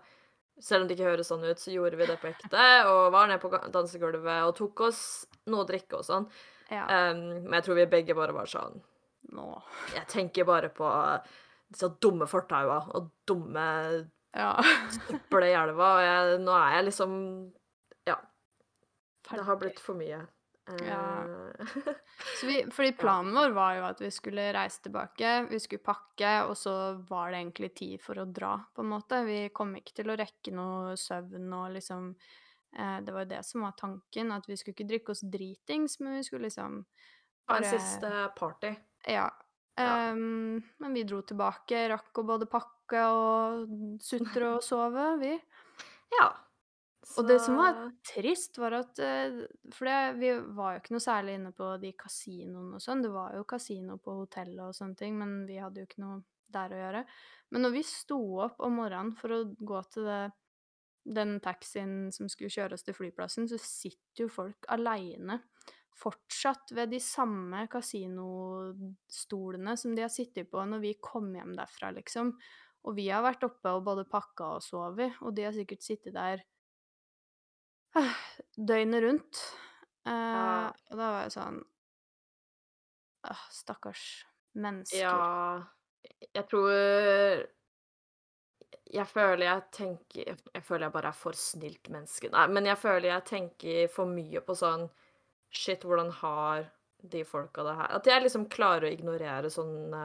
Selv om det ikke høres sånn ut, så gjorde vi det på ekte, og var nede på dansegulvet og tok oss noe å drikke og sånn. Ja. Um, men jeg tror vi begge bare var sånn Nå. Jeg tenker bare på disse dumme fortaua og dumme Ja. søppelet i elva, og jeg, nå er jeg liksom Ja. Det har blitt for mye. Ja. Eh, Så vi, fordi planen vår var jo at vi skulle reise tilbake, vi skulle pakke, og så var det egentlig tid for å dra, på en måte. Vi kom ikke til å rekke noe søvn og liksom eh, Det var jo det som var tanken, at vi skulle ikke drikke oss dritings, men vi skulle liksom bare en siste party. Ja. Ja. Ehm, men vi dro tilbake, rakk å både pakke og sutre og sove, vi. Ja. Og det som var trist, var at eh, For det, vi var jo ikke noe særlig inne på de kasinoene og sånn. Det var jo kasino på hotellet og sånne ting, men vi hadde jo ikke noe der å gjøre. Men når vi sto opp om morgenen for å gå til det, den taxien som skulle kjøre oss til flyplassen, så sitter jo folk aleine fortsatt ved de samme kasinostolene som de har sittet på når vi kom hjem derfra, liksom. Og vi har vært oppe og både pakka og sovet, og de har sikkert sittet der øh, døgnet rundt. Eh, Ja. Og da var jeg sånn øh, Stakkars mennesker. Ja, jeg tror Jeg føler jeg tenker Jeg føler jeg bare er for snilt menneske. Nei, men jeg føler jeg tenker for mye på sånn Shit, hvordan har de folka det her At jeg liksom klarer å ignorere sånne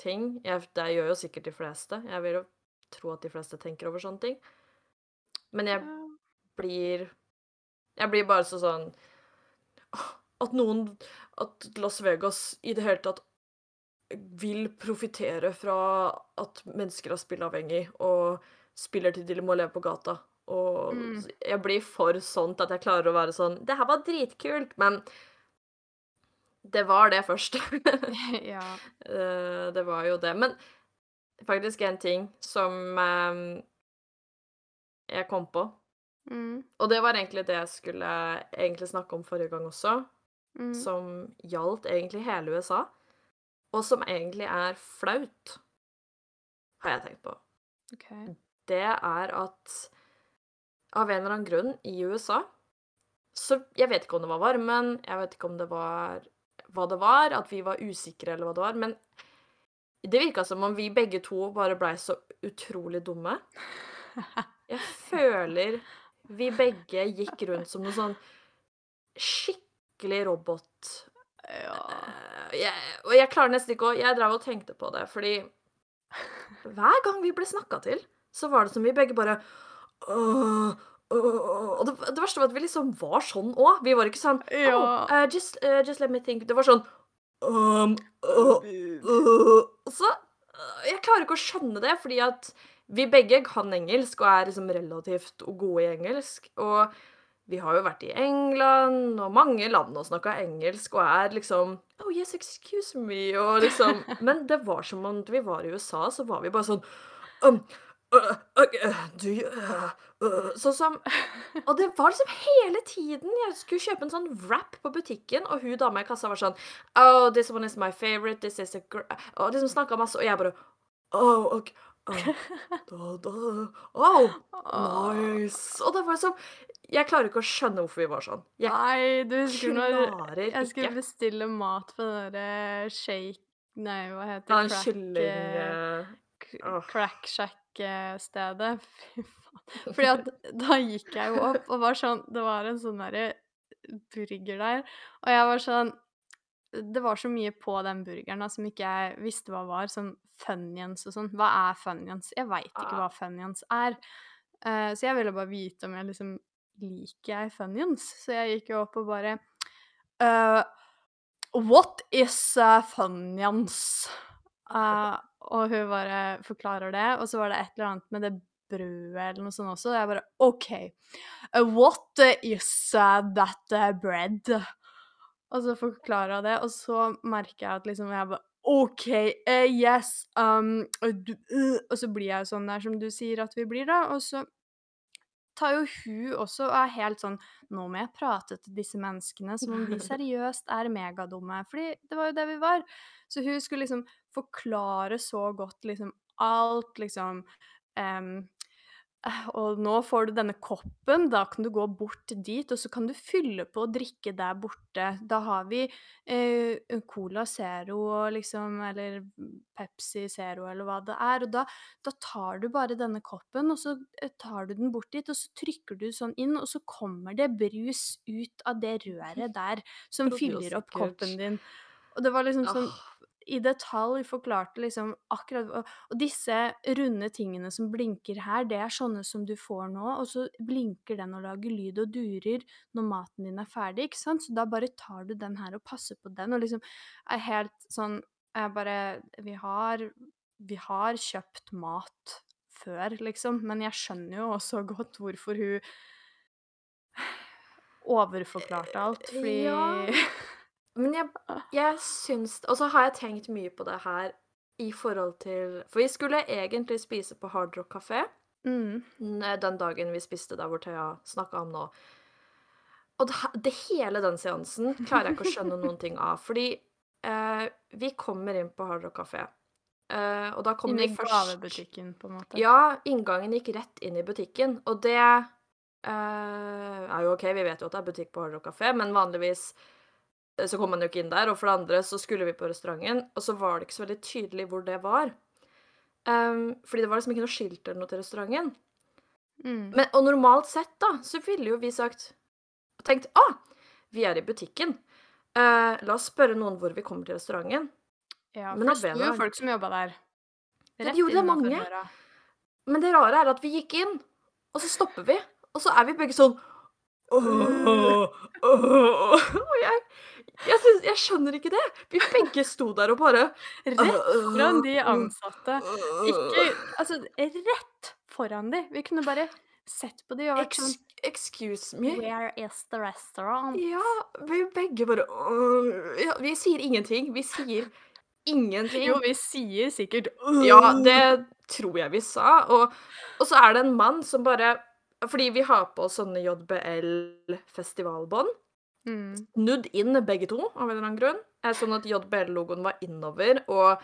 ting. Jeg, det gjør jo sikkert de fleste. Jeg vil jo tro at de fleste tenker over sånne ting. Men jeg blir Jeg blir bare så sånn At noen At Las Vegas i det hele tatt vil profitere fra at mennesker er spilleavhengig og spiller til de må leve på gata. Og Mm. jeg blir for sånt at jeg klarer å være sånn Det her var dritkult, men det var det først. ja. Eh, det var jo det. Men faktisk en ting som eh, jeg kom på, Mm. og det var egentlig det jeg skulle egentlig snakke om forrige gang også, Mm. som gjaldt egentlig hele USA, og som egentlig er flaut, har jeg tenkt på. Okay. Det er at av en eller annen grunn i USA Så jeg vet ikke om det var varmen, jeg vet ikke om det var hva det var, at vi var usikre eller hva det var, men det virka som om vi begge to bare blei så utrolig dumme. Jeg føler vi begge gikk rundt som noe sånn skikkelig robot. Ja. Eh, jeg, og jeg klarer nesten ikke å Jeg drev og tenkte på det, fordi hver gang vi ble snakka til, så var det som vi begge bare «Åh, åh», Og det, det verste var at vi liksom var sånn òg. Vi var ikke sånn Ja. oh, uh, just, uh, just let me think. Det var sånn um, uh, så Jeg klarer ikke å skjønne det, fordi at vi begge kan engelsk og er liksom relativt gode i engelsk. Og vi har jo vært i England og mange land og snakka engelsk og er liksom Oh yes, excuse me, og liksom Men det var som om vi var i USA, så var vi bare sånn um, uh, uh, do you, uh, uh, Sånn som Og det var liksom hele tiden. Jeg skulle kjøpe en sånn wrap på butikken, og hun dama i kassa var sånn Oh, this one is my favorite, this is a gr... Og liksom snakka masse, og jeg bare Oh, ok. Oh, da, da, oh, nice. Og det var sånn Jeg klarer ikke å skjønne hvorfor vi var sånn. Jeg Nei, du når klarer jeg skulle ikke. bestille mat på den derre shake... Nei, hva heter Ja, det? en kylling eh, eh. Crack Shack-stedet. Fy faen. Fordi at da gikk jeg jo opp og var sånn Det var en sånn derre burger der, og jeg var sånn Det var så mye på den burgeren da, som ikke jeg visste hva var. Sånn Funyuns og sånn. Hva er Funyuns? Jeg veit ikke Ah. hva Funyuns er. Uh, så jeg ville bare vite om jeg liksom Liker jeg Funyuns? Så jeg gikk jo opp og bare uh, What is uh, Funyuns? Uh, og hun bare forklarer det, og så var det et eller annet med det brødet eller noe sånt også. Og jeg bare OK. Uh, what is that bread? Og så forklarer hun det, og så merker jeg at liksom jeg bare OK, yes, um, øh, Og så blir jeg sånn der som du sier at vi blir, da. Og så tar jo hun også og er helt sånn Nå må jeg prate til disse menneskene som om de seriøst er megadumme. Fordi det var jo det vi var. Så hun skulle liksom forklare så godt liksom alt, liksom eh, og nå får du denne koppen, da kan du gå bort dit, og så kan du fylle på og drikke der borte. Da har vi eh, Cola Zero og liksom, eller Pepsi Zero eller hva det er. Og da, da tar du bare denne koppen, og så eh, tar du den bort dit, og så trykker du sånn inn, og så kommer det brus ut av det røret der som fyller opp koppen din. Og det var liksom sånn. I detalj forklarte liksom akkurat og, disse runde tingene som blinker her, det er sånne som du får nå, og så blinker den og lager lyd og durer når maten din er ferdig, ikke sant? Så da bare tar du den her og passer på den, og liksom er helt sånn Jeg bare Vi har Vi har kjøpt mat før, liksom, men jeg skjønner jo også godt hvorfor hun overforklarte alt, fordi Ja. Men jeg, jeg syns Og så har jeg tenkt mye på det her i forhold til For vi skulle egentlig spise på Hard Rock kafé mm. den dagen vi spiste der hvor Thea snakka om nå. Og det, det hele den seansen klarer jeg ikke å skjønne noen ting av. Fordi eh, vi kommer inn på Hard Rock kafé, eh, og da kommer Inn i vi først gavebutikken, på en måte. Ja, inngangen gikk rett inn i butikken, og det eh, er jo OK, vi vet jo at det er butikk på Hard Rock Café, men vanligvis eh, så kom man jo ikke inn der. Og for det andre så skulle vi på restauranten, og så var det ikke så veldig tydelig hvor det var. Um, fordi det var liksom ikke noe skilt eller noe til restauranten. Mm. Men, og normalt sett, da, så ville jo vi sagt Tenkt ah, vi er i butikken. Uh, la oss spørre noen hvor vi kommer til restauranten. Ja, Men for det sto jo folk som jobba der. Rett det er innenfor mange. døra. Men det rare er at vi gikk inn, og så stopper vi, og så er vi begge sånn «Åh, åh». Og jeg, jeg, synes, jeg skjønner ikke det. Vi begge sto der og bare Rett foran de ansatte. Ikke Altså, rett foran de. Vi kunne bare sett på de og vært sånn Excuse me? Where is the restaurant? Ja, vi begge bare ja, Vi sier ingenting. Vi sier ingenting. Jo, vi sier sikkert Ja, det tror jeg vi sa. Og, og så er det en mann som bare Fordi vi har på oss sånne JBL-festivalbånd. Mm. Nudd inn begge to, av en eller annen grunn. Eh, Sånn at JBL-logoen var innover, og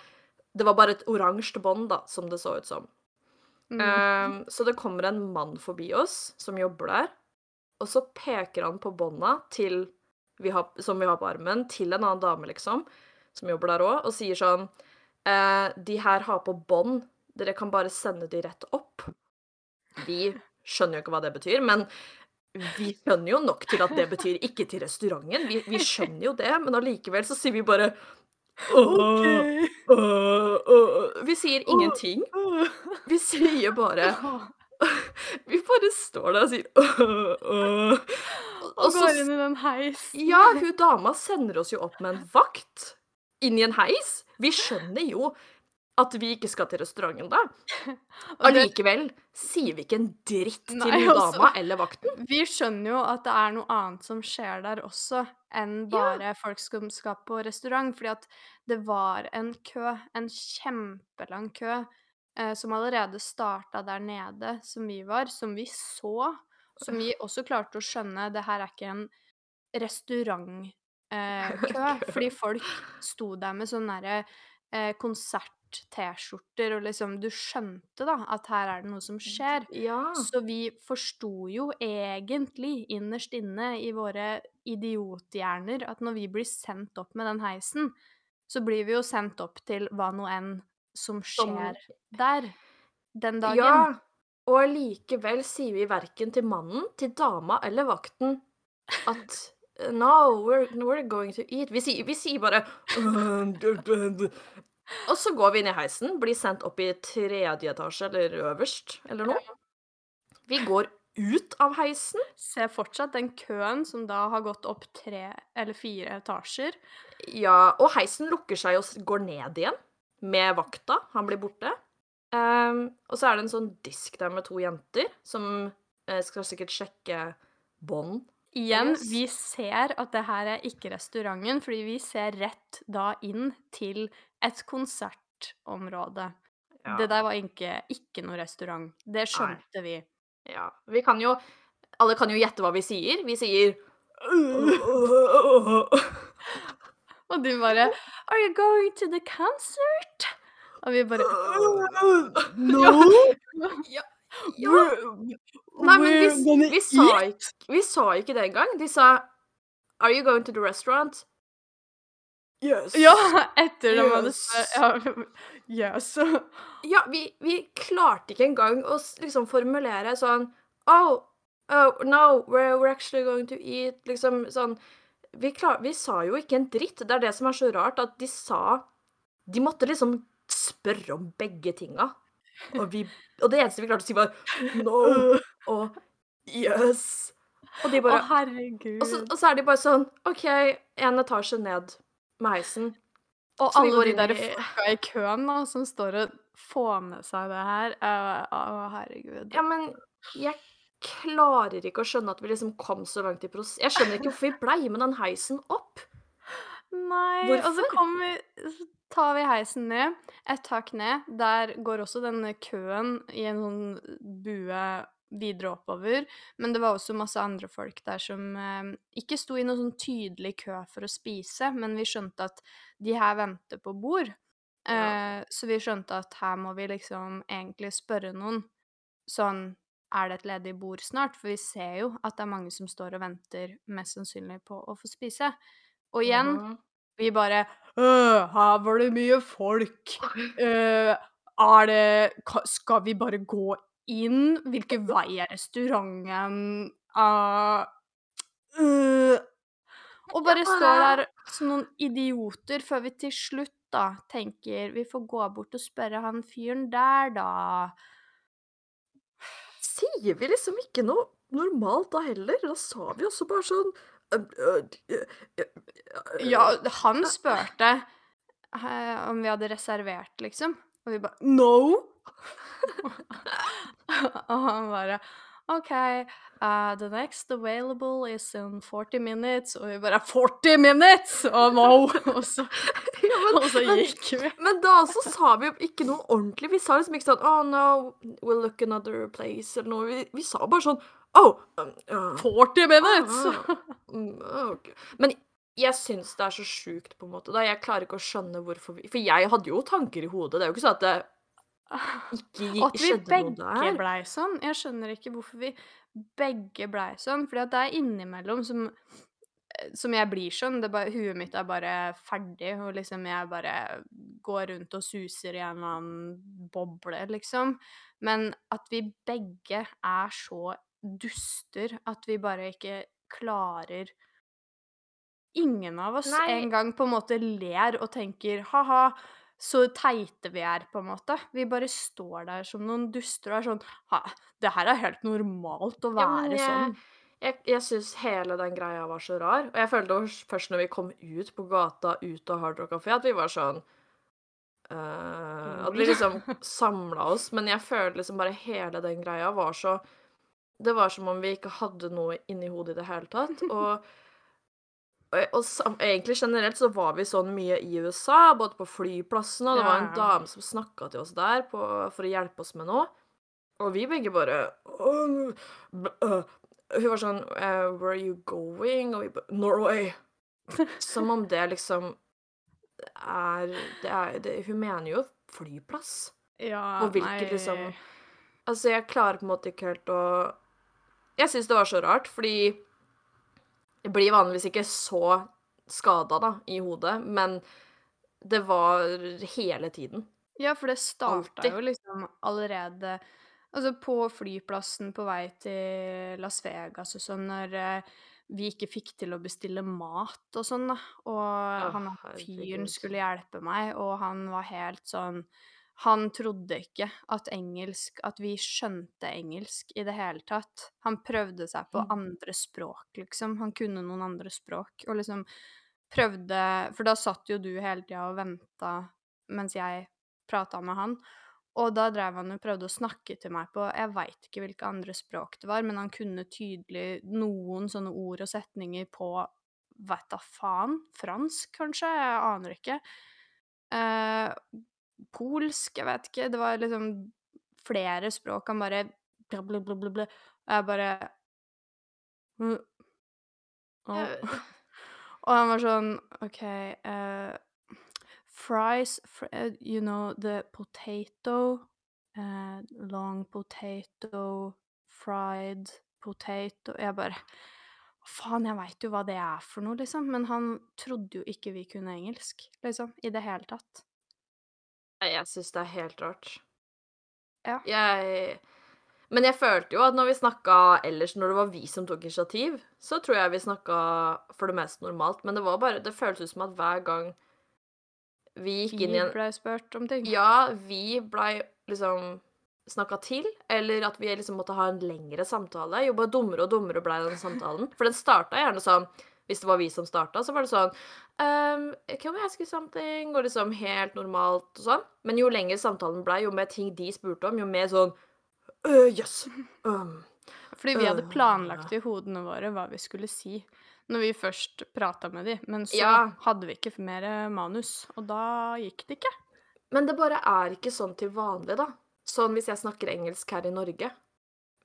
det var bare et oransje bånd, da, som det så ut som. Mm. Eh, så det kommer en mann forbi oss som jobber der, og så peker han på bånda til vi har, som vi har på armen, til en annen dame, liksom, som jobber der òg, og sier sånn eh, De her har på bånd, dere kan bare sende de rett opp. Vi skjønner jo ikke hva det betyr, men vi skjønner jo nok til at det betyr ikke til restauranten. Vi, vi skjønner jo det, men allikevel så sier vi bare «Åh, åh, åh». Vi sier ingenting. Vi sier bare Vi bare står der og sier. Og går inn i den heisen. ja, hun dama sender oss jo opp med en vakt inn i en heis. Vi skjønner jo at vi ikke skal til restauranten da. Allikevel sier vi ikke en dritt til Nei, altså. dama eller vakten. Vi skjønner jo at det er noe annet som skjer der også, enn bare folk som skal på restaurant. Fordi at det var en kø, en kjempelang kø, eh, som allerede starta der nede, som vi var, som vi så. Som vi også klarte å skjønne. Det her er ikke en restaurantkø, eh, fordi folk sto der med sånn derre eh, konsert-T-skjorter, og liksom Du skjønte da at her er det noe som skjer. Ja. Så vi forsto jo egentlig innerst inne i våre idiothjerner at når vi blir sendt opp med den heisen, så blir vi jo sendt opp til hva nå enn som Som- skjer der den dagen. Ja. Og allikevel sier vi verken til mannen, til dama eller vakten at No, we're, we're going to eat. Vi sier, vi sier bare Og så går vi inn i heisen, blir sendt opp i tredje etasje eller øverst eller noe. Vi går ut av heisen. Ser fortsatt den køen som da har gått opp tre eller fire etasjer. Ja, og heisen lukker seg og går ned igjen med vakta. Han blir borte. Um, og så er det en sånn disk der med to jenter som eh, skal sikkert sjekke bånd. Igjen, Yes. vi ser at det her er ikke restauranten, fordi vi ser rett da inn til et konsertområde. Ja. Det der var ikke, ikke noe restaurant. Det skjønte vi. Ja. Vi kan jo Alle kan jo gjette hva vi sier. Vi sier Og du bare Are you going to the concert? Og vi bare No! Ja. Ja. Nei, men vi, vi, sa ikke, vi sa ikke det engang. De sa Are you going to the restaurant? Yes. Ja, etter de hadde Yes. ja, Yes. Ja, vi, vi klarte ikke engang å liksom formulere sånn Oh, oh no, we're, we're actually going to eat Liksom sånn vi, klar, vi sa jo ikke en dritt. Det er det som er så rart, at de sa De måtte liksom spørre om begge tinga. Og, vi, og det eneste vi klarte å si, var no og yes. Og de Å, herregud. og så, og så er de bare sånn OK, en etasje ned med heisen. Og Så alle de der i- folka i køen da, som står og får med seg det her. Å, herregud. Ja, men jeg klarer ikke å skjønne at vi liksom kom så langt i prosess. Jeg skjønner ikke hvorfor vi blei med den heisen opp. Nei, og så kom, vi Så tar vi heisen ned, et tak ned. Der går også denne køen i en sånn bue videre oppover. Men det var også masse andre folk der som eh, ikke sto i noen sånn tydelig kø for å spise, men vi skjønte at de her venter på bord. Ja. Eh, så vi skjønte at her må vi liksom egentlig spørre noen sånn Er det et ledig bord snart? For vi ser jo at det er mange som står og venter, mest sannsynlig på å få spise. Og igjen, mm. vi bare «Øh, Her var det mye folk. Øh, er det ka- Skal vi bare gå inn? Hvilken vei er restauranten? Uh, øh. Og bare står der som noen idioter før vi til slutt da tenker vi får gå bort og spørre han fyren der, da. Sier vi liksom ikke noe normalt da heller? Da sa vi også bare sånn «Øh, øh, øh, øh, Ja, han spurte eh, om vi hadde reservert, liksom. Og vi bare No! og han bare OK, uh, the next available is in 40 minutes. Og vi bare 40 minutes! Oh no! og, så, Ja, men, og så men- gikk vi. Men da så sa vi ikke noe ordentlig. Vi sa liksom ikke sånn Oh no, we'll look another place, eller noe. Vi, vi sa bare sånn Oh! um, uh, 40 minutes! mm. Men jeg syns det er så sjukt, på en måte. da. Jeg klarer ikke å skjønne hvorfor vi For jeg hadde jo tanker i hodet. Det er jo ikke sånn at det ikke gi- Og at vi begge blei sånn. Jeg skjønner ikke hvorfor vi begge blei sånn. Fordi at det er innimellom som, eh, som jeg blir sånn. Det bare, huet mitt er bare ferdig, og liksom jeg bare går rundt og suser i en eller annen boble, liksom. Men at vi begge er så duster at vi bare ikke klarer Ingen av oss Nei. engang på en måte ler og tenker ha-ha, så teite vi er, på en måte. Vi bare står der som noen duster og er sånn ha, det her er helt normalt å Ja, være jeg- sånn. Jeg, jeg syns hele den greia var så rar. Og jeg følte først når vi kom ut på gata ut av Hard Rock Café, at vi var sånn Uh, At vi liksom samla oss. Men jeg føler liksom bare hele den greia var så Det var som om vi ikke hadde noe inni hodet i det hele tatt. Og, og, og sam, egentlig generelt så var vi sånn mye i USA, både på flyplassen, og det var en dame som snakka til oss der på, for å hjelpe oss med noe. Og vi begge bare. Hun var sånn uh, Where are you going? Og vi bare Norway. Som om det liksom er Det er det, Hun mener jo flyplass. Ja, Og hvilket liksom Altså, jeg klarer på en måte ikke helt å Jeg syns det var så rart, fordi jeg blir vanligvis ikke så skada, da, i hodet, men det var hele tiden. Ja, for det starta jo liksom allerede Altså på flyplassen på vei til Las Vegas og sånn, når eh, vi ikke fikk til å bestille mat og sånn, da. Og han fyren skulle hjelpe meg, og han var helt sånn Han trodde ikke at engelsk At vi skjønte engelsk i det hele tatt. Han prøvde seg på Mm. andre språk, liksom. Han kunne noen andre språk, og liksom prøvde For da satt jo du hele tida og venta mens jeg prata med han. Og da drev han og prøvde å snakke til meg på Jeg veit ikke hvilke andre språk det var, men han kunne tydelig noen sånne ord og setninger på vet da faen. Fransk, kanskje? Jeg aner ikke. Eh, polsk, jeg vet ikke. Det var liksom flere språk. Han bare bla, bla, bla, bla, bla. Og jeg bare «Mm, å». Og han var sånn OK uh, Fries fr eh, You know the potato uh, Long potato Fried potato Jeg bare Faen, jeg veit jo hva det er for noe, liksom. Men han trodde jo ikke vi kunne engelsk, liksom. I det hele tatt. Jeg syns det er helt rart. Ja. Jeg Men jeg følte jo at når vi snakka ellers, når det var vi som tok initiativ, så tror jeg vi snakka for det meste normalt, men det var bare Det føltes ut som at hver gang vi gikk inn i en Vi ble spurt om ting. Ja, vi blei liksom snakka til, eller at vi liksom måtte ha en lengre samtale. Jo bare dummere og dummere blei den samtalen. For den starta gjerne sånn Hvis det var vi som starta, så var det sånn um, Can we ask you something? Og liksom helt normalt og sånn. Men jo lenger samtalen blei, jo mer ting de spurte om, jo mer sånn øh, Yes. Um, Fordi vi hadde Øh. planlagt i hodene våre hva vi skulle si når vi først prata med de, Men så Ja. hadde vi ikke mer manus, og da gikk det ikke. Men det bare er ikke sånn til vanlig, da. Sånn hvis jeg snakker engelsk her i Norge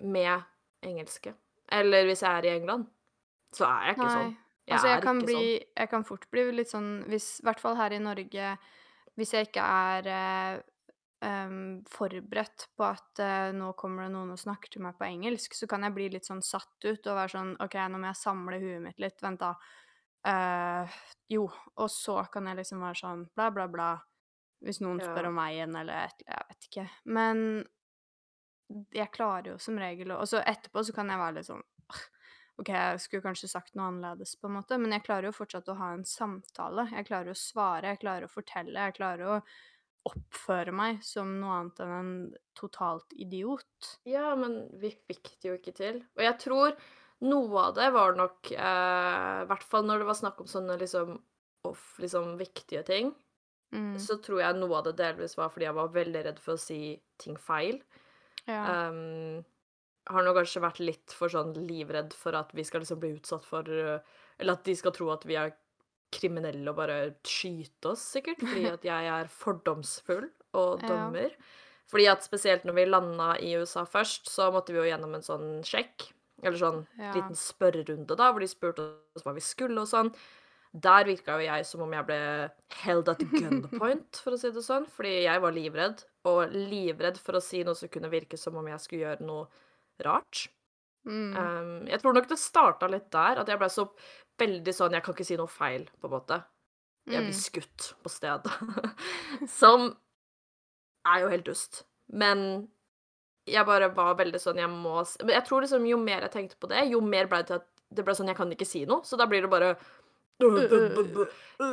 med engelske. Eller hvis jeg er i England, så er jeg ikke Nei. sånn. Jeg altså, jeg kan, bli, sånn. jeg kan fort bli litt sånn hvis, I hvert fall her i Norge Hvis jeg ikke er eh, forberedt på at eh, nå kommer det noen og snakker til meg på engelsk, så kan jeg bli litt sånn satt ut og være sånn OK, nå må jeg samle huet mitt litt. Vent, da. Eh, jo. Og så kan jeg liksom være sånn bla, bla, bla. Hvis noen Ja. spør om veien eller et Jeg vet ikke. Men jeg klarer jo som regel å Og så etterpå så kan jeg være litt sånn «Åh, OK, jeg skulle kanskje sagt noe annerledes, på en måte, men jeg klarer jo fortsatt å ha en samtale. Jeg klarer å svare, jeg klarer å fortelle, jeg klarer å oppføre meg som noe annet enn en totalt idiot. Ja, men vi fikk det jo ikke til. Og jeg tror noe av det var nok eh, I hvert fall når det var snakk om sånne liksom off, liksom viktige ting, Mm. så tror jeg noe av det delvis var fordi jeg var veldig redd for å si ting feil. Ja. Um, har nå kanskje vært litt for sånn livredd for at vi skal liksom bli utsatt for uh, Eller at de skal tro at vi er kriminelle og bare skyte oss, sikkert. Fordi at jeg er fordomsfull og Ja. Fordi at spesielt når vi landa i USA først, så måtte vi jo gjennom en sånn sjekk. Eller sånn Ja. liten spørrerunde, da, hvor de spurte oss hva vi skulle og sånn. Der virka jo jeg som om jeg ble held at gunpoint, for å si det sånn. Fordi jeg var livredd, og livredd for å si noe som kunne virke som om jeg skulle gjøre noe rart. Mm. Um, jeg tror nok det starta litt der, at jeg ble så veldig sånn Jeg kan ikke si noe feil, på en måte. Jeg Mm. blir skutt på sted. Som er jo helt dust. Men jeg bare var veldig sånn Jeg må Men jeg tror liksom jo mer jeg tenkte på det, jo mer ble det til at det ble sånn Jeg kan ikke si noe. Så da blir det bare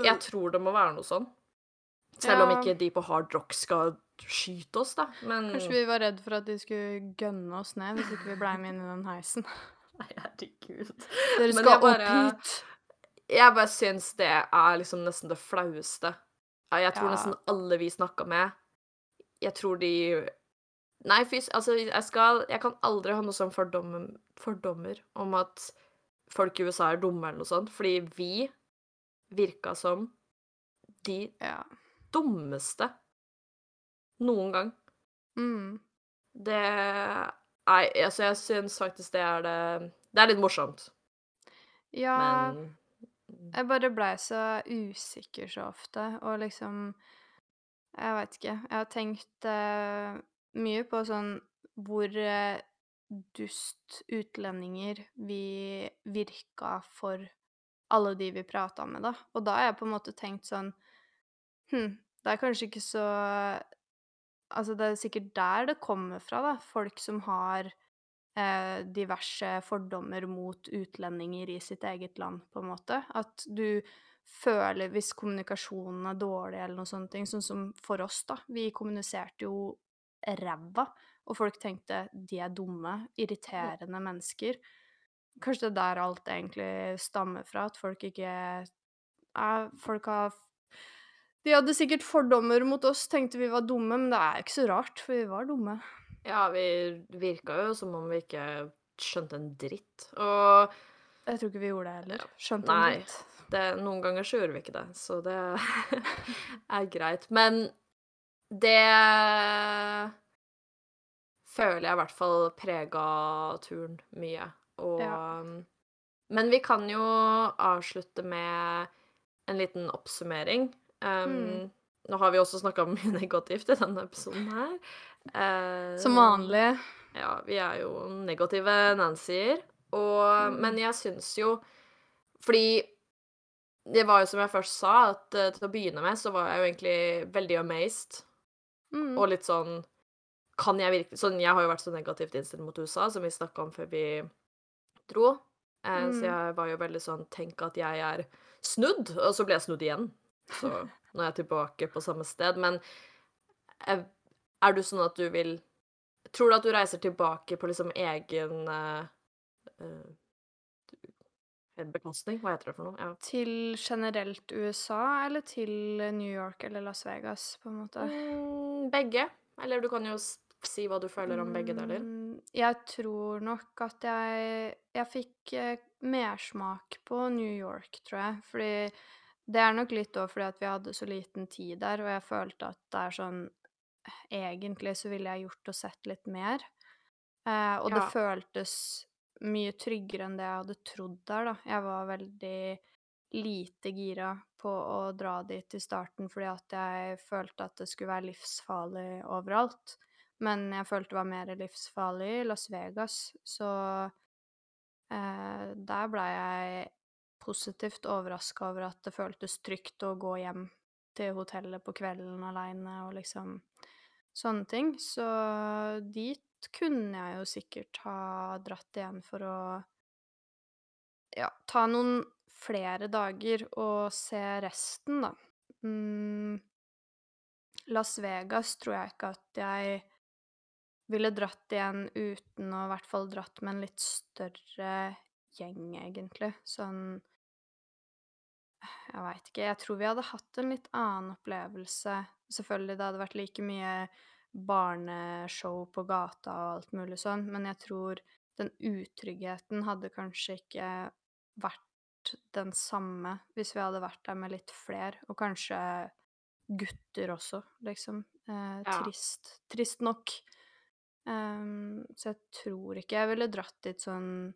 Jeg tror det må være noe sånn. Selv om ikke de på hard rock skal skyte oss, da. Men Kanskje vi var redd for at de skulle gønne oss ned hvis ikke vi blei med inn i den heisen. Nei, herregud. Dere skal opp bare- hit! Jeg bare syns det er liksom nesten det flaueste. Jeg tror Ja. nesten alle vi snakka med Jeg tror de Nei, fys, altså, jeg skal Jeg kan aldri ha noe sånn fordom, fordommer om at folk i USA er dumme eller noe sånt, fordi vi virka som de Ja. Dummeste noen gang. Mm. Det Nei, altså, jeg syns faktisk det er det Det er litt morsomt, Ja, men jeg bare blei så usikker så ofte, og liksom Jeg veit ikke. Jeg har tenkt uh, mye på sånn hvor uh, dust utlendinger vi virka for alle de vi prata med, da. Og da har jeg på en måte tenkt sånn Hm, det er kanskje ikke så Altså, det er sikkert der det kommer fra, da. Folk som har eh, diverse fordommer mot utlendinger i sitt eget land, på en måte. At du føler hvis kommunikasjonen er dårlig eller noe sånt, ting, sånn som for oss, da. Vi kommuniserte jo ræva, og folk tenkte de er dumme, irriterende mennesker. Kanskje det er der alt egentlig stammer fra, at folk ikke ja, Folk har De hadde sikkert fordommer mot oss, tenkte vi var dumme, men det er ikke så rart, for vi var dumme. Ja, vi virka jo som om vi ikke skjønte en dritt. Og Jeg tror ikke vi gjorde det heller. Skjønte en dritt. det, noen ganger så gjorde vi ikke det, så det er greit. Men det føler jeg i hvert fall prega turen mye. Og Ja. Men vi kan jo avslutte med en liten oppsummering. Um, Mm. Nå har vi også snakka mye negativt i denne episoden her. Uh, Som vanlig. ja, vi er jo negative Nancyer. Og, Mm. Men jeg syns jo Fordi det var jo som jeg først sa, at eh, til å begynne med så var jeg jo egentlig veldig amazed. Mm. Og litt sånn Kan jeg virkelig Sånn, jeg har jo vært så negativt innstilt mot USA, som vi snakka om før vi dro. Mm. Så jeg var jo veldig sånn Tenk at jeg er snudd, og så ble jeg snudd igjen. Så nå er jeg tilbake på samme sted. Men er, er du sånn at du vil Tror du at du reiser tilbake på liksom egen uh, eh, bekostning? Hva heter det for noe? Ja. Til generelt USA, eller til New York eller Las Vegas, på en måte? Mm, begge. Eller du kan jo si hva du føler om begge deler. Mm, Jeg tror nok at jeg Jeg fikk eh, mersmak på New York, tror jeg. Fordi det er nok litt òg fordi at vi hadde så liten tid der, og jeg følte at det er sånn Egentlig så ville jeg gjort og sett litt mer. Eh, og det føltes mye tryggere enn det jeg hadde trodd der, da. Jeg var veldig lite gira på å dra dit i starten fordi at jeg følte at det skulle være livsfarlig overalt. Men jeg følte det var mer livsfarlig i Las Vegas, så eh, der blei jeg positivt overraska over at det føltes trygt å gå hjem til hotellet på kvelden aleine og liksom sånne ting. Så dit kunne jeg jo sikkert ha dratt igjen for å ja, ta noen flere dager og se resten, da. Mm. Las Vegas tror jeg ikke at jeg ville dratt igjen uten å i hvert fall dratt med en litt større gjeng, egentlig. Sånn Jeg veit ikke. Jeg tror vi hadde hatt en litt annen opplevelse. Selvfølgelig, det hadde vært like mye barneshow på gata og alt mulig sånn, men jeg tror den utryggheten hadde kanskje ikke vært den samme hvis vi hadde vært der med litt flere, og kanskje gutter også, liksom. Eh, Ja. Trist. Trist nok. Um, så jeg tror ikke jeg ville dratt dit sånn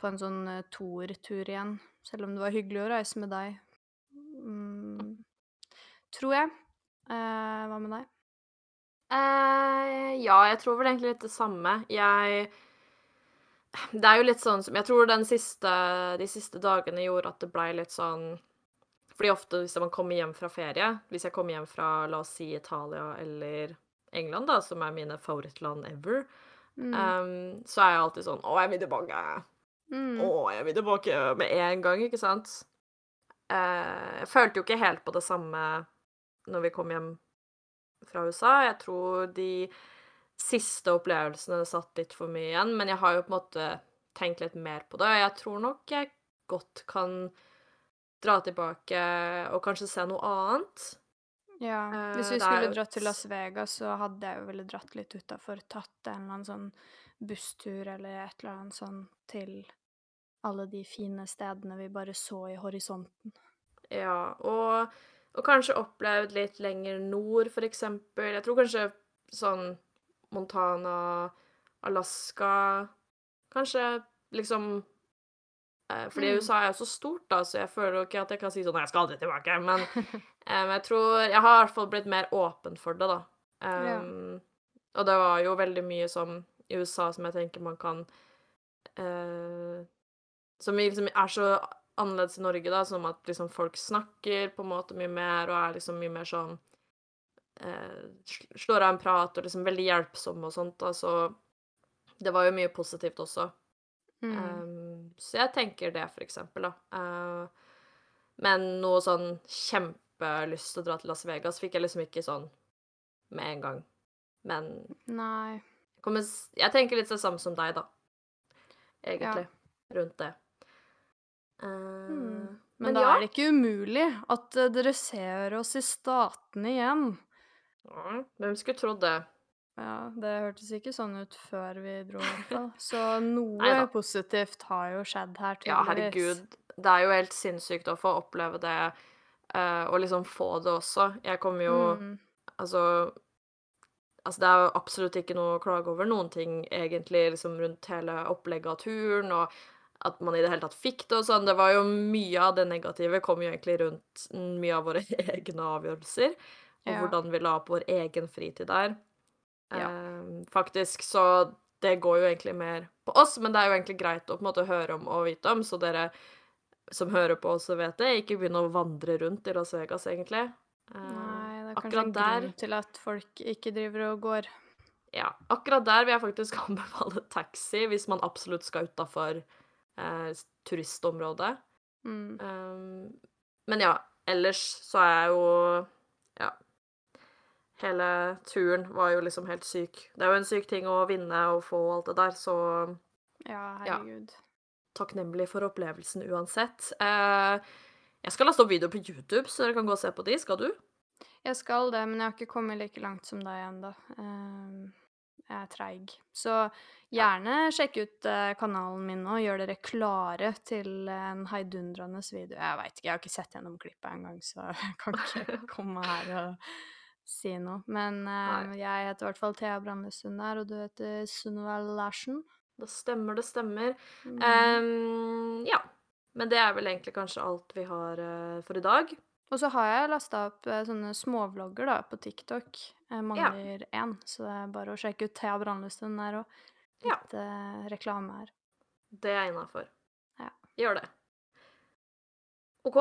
på en sånn uh, toertur igjen, selv om det var hyggelig å reise med deg. Mm, tror jeg. Eh, hva med deg? Eh, ja, jeg tror vel egentlig litt det samme. Jeg Det er jo litt sånn som Jeg tror den siste, de siste dagene gjorde at det blei litt sånn Fordi ofte hvis man kommer hjem fra ferie Hvis jeg kommer hjem fra, la oss si, Italia eller England, da, som er mine favorittland ever, Mm. um, så er jeg alltid sånn Å, jeg vil tilbake. Mm. Å, jeg vil tilbake med en gang, ikke sant? Eh, jeg følte jo ikke helt på det samme når vi kom hjem fra USA. Jeg tror de siste opplevelsene satt litt for mye igjen, men jeg har jo på en måte tenkt litt mer på det. Jeg tror nok jeg godt kan dra tilbake og kanskje se noe annet. Ja, Eh, hvis vi er skulle dratt til Las Vegas, så hadde jeg jo ville dratt litt utafor, tatt en eller annen sånn busstur eller et eller annet sånn til alle de fine stedene vi bare så i horisonten. Ja, og, og kanskje opplevd litt lenger nord, for eksempel. Jeg tror kanskje sånn Montana, Alaska Kanskje liksom eh, Fordi Mm. USA er jo så stort, da, så jeg føler jo ikke at jeg kan si sånn «Nei, 'Jeg skal aldri tilbake', men um, jeg tror Jeg har i hvert fall blitt mer åpen for det, da. Um, Og det var jo veldig mye som i USA som jeg tenker man kan eh, Som liksom er så annerledes i Norge, da, som at liksom folk snakker på en måte mye mer, og er liksom mye mer sånn eh, Slår av en prat og liksom veldig hjelpsom og sånt, da, så det var jo mye positivt også. Mm. Um, så jeg tenker det, for eksempel, da. Uh, men noe sånn kjempelyst til å dra til Las Vegas fikk jeg liksom ikke sånn med en gang. Men Nei. jeg, kommer, jeg tenker litt det samme som deg, da. Egentlig. Rundt det. Mm. Men, Men da ja. er det ikke umulig at eh, dere ser oss i Statene igjen. Ja, hvem skulle trodd det? Ja, det hørtes ikke sånn ut før vi dro, i hvert fall. Så noe Neida. positivt har jo skjedd her, Ja, herregud. Det er jo helt sinnssykt å få oppleve det, eh, og liksom få det også. Jeg kommer jo Mm. Altså Altså, det er jo absolutt ikke noe å klage over noen ting, egentlig, liksom rundt hele opplegget av turen, og at man i det hele tatt fikk det og sånn. Det var jo mye av det negative kom jo egentlig rundt mye av våre egne avgjørelser, og Ja. hvordan vi la opp vår egen fritid der. Ja. Eh, faktisk, så det går jo egentlig mer på oss, men det er jo egentlig greit å på en måte høre om og vite om, så dere som hører på også vet det, ikke begynn å vandre rundt i Las Vegas, egentlig. Eh, Nei, det er kanskje en der grunn til at folk ikke driver og går. Ja, akkurat der vil jeg faktisk anbefale taxi hvis man absolutt skal utafor eh, turistområdet. Mm. Um, men ja, ellers så er jeg jo Ja. Hele turen var jo liksom helt syk. Det er jo en syk ting å vinne og få alt det der, så Ja, Ja. herregud. takknemlig for opplevelsen uansett. Eh, jeg skal laste opp videoer på YouTube, så dere kan gå og se på de. Skal du? Jeg skal det, men jeg har ikke kommet like langt som deg ennå. Jeg er treig. Så gjerne sjekk ut eh, kanalen min nå. Gjør dere klare til en heidundrende video. Jeg veit ikke, jeg har ikke sett gjennom klippet engang, så jeg kan ikke komme her og si noe. Men uh, jeg heter i hvert fall Thea Brandesund der, og du heter Sunniva Larsen. Det stemmer, det stemmer. Mm. Um, ja. Men det er vel egentlig kanskje alt vi har uh, for i dag. Og så har jeg lasta opp eh, sånne småvlogger da, på TikTok. Jeg mangler én, så det er bare å sjekke ut Thea Brandestuen der og Ja. litt eh, reklame her. Det er innafor. Ja. Gjør det. OK.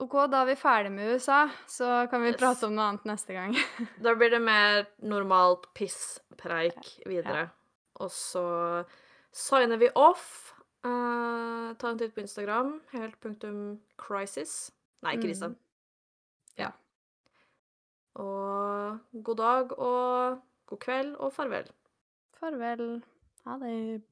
OK, da er vi ferdig med USA, så kan vi Yes. prate om noe annet neste gang. Da blir det mer normalt pisspreik videre. Og så signer vi off. Uh, ta en titt på Instagram. Helt punktum crisis. Nei, krise. Mm. Ja. Og god dag og god kveld og farvel. Farvel. Ha det.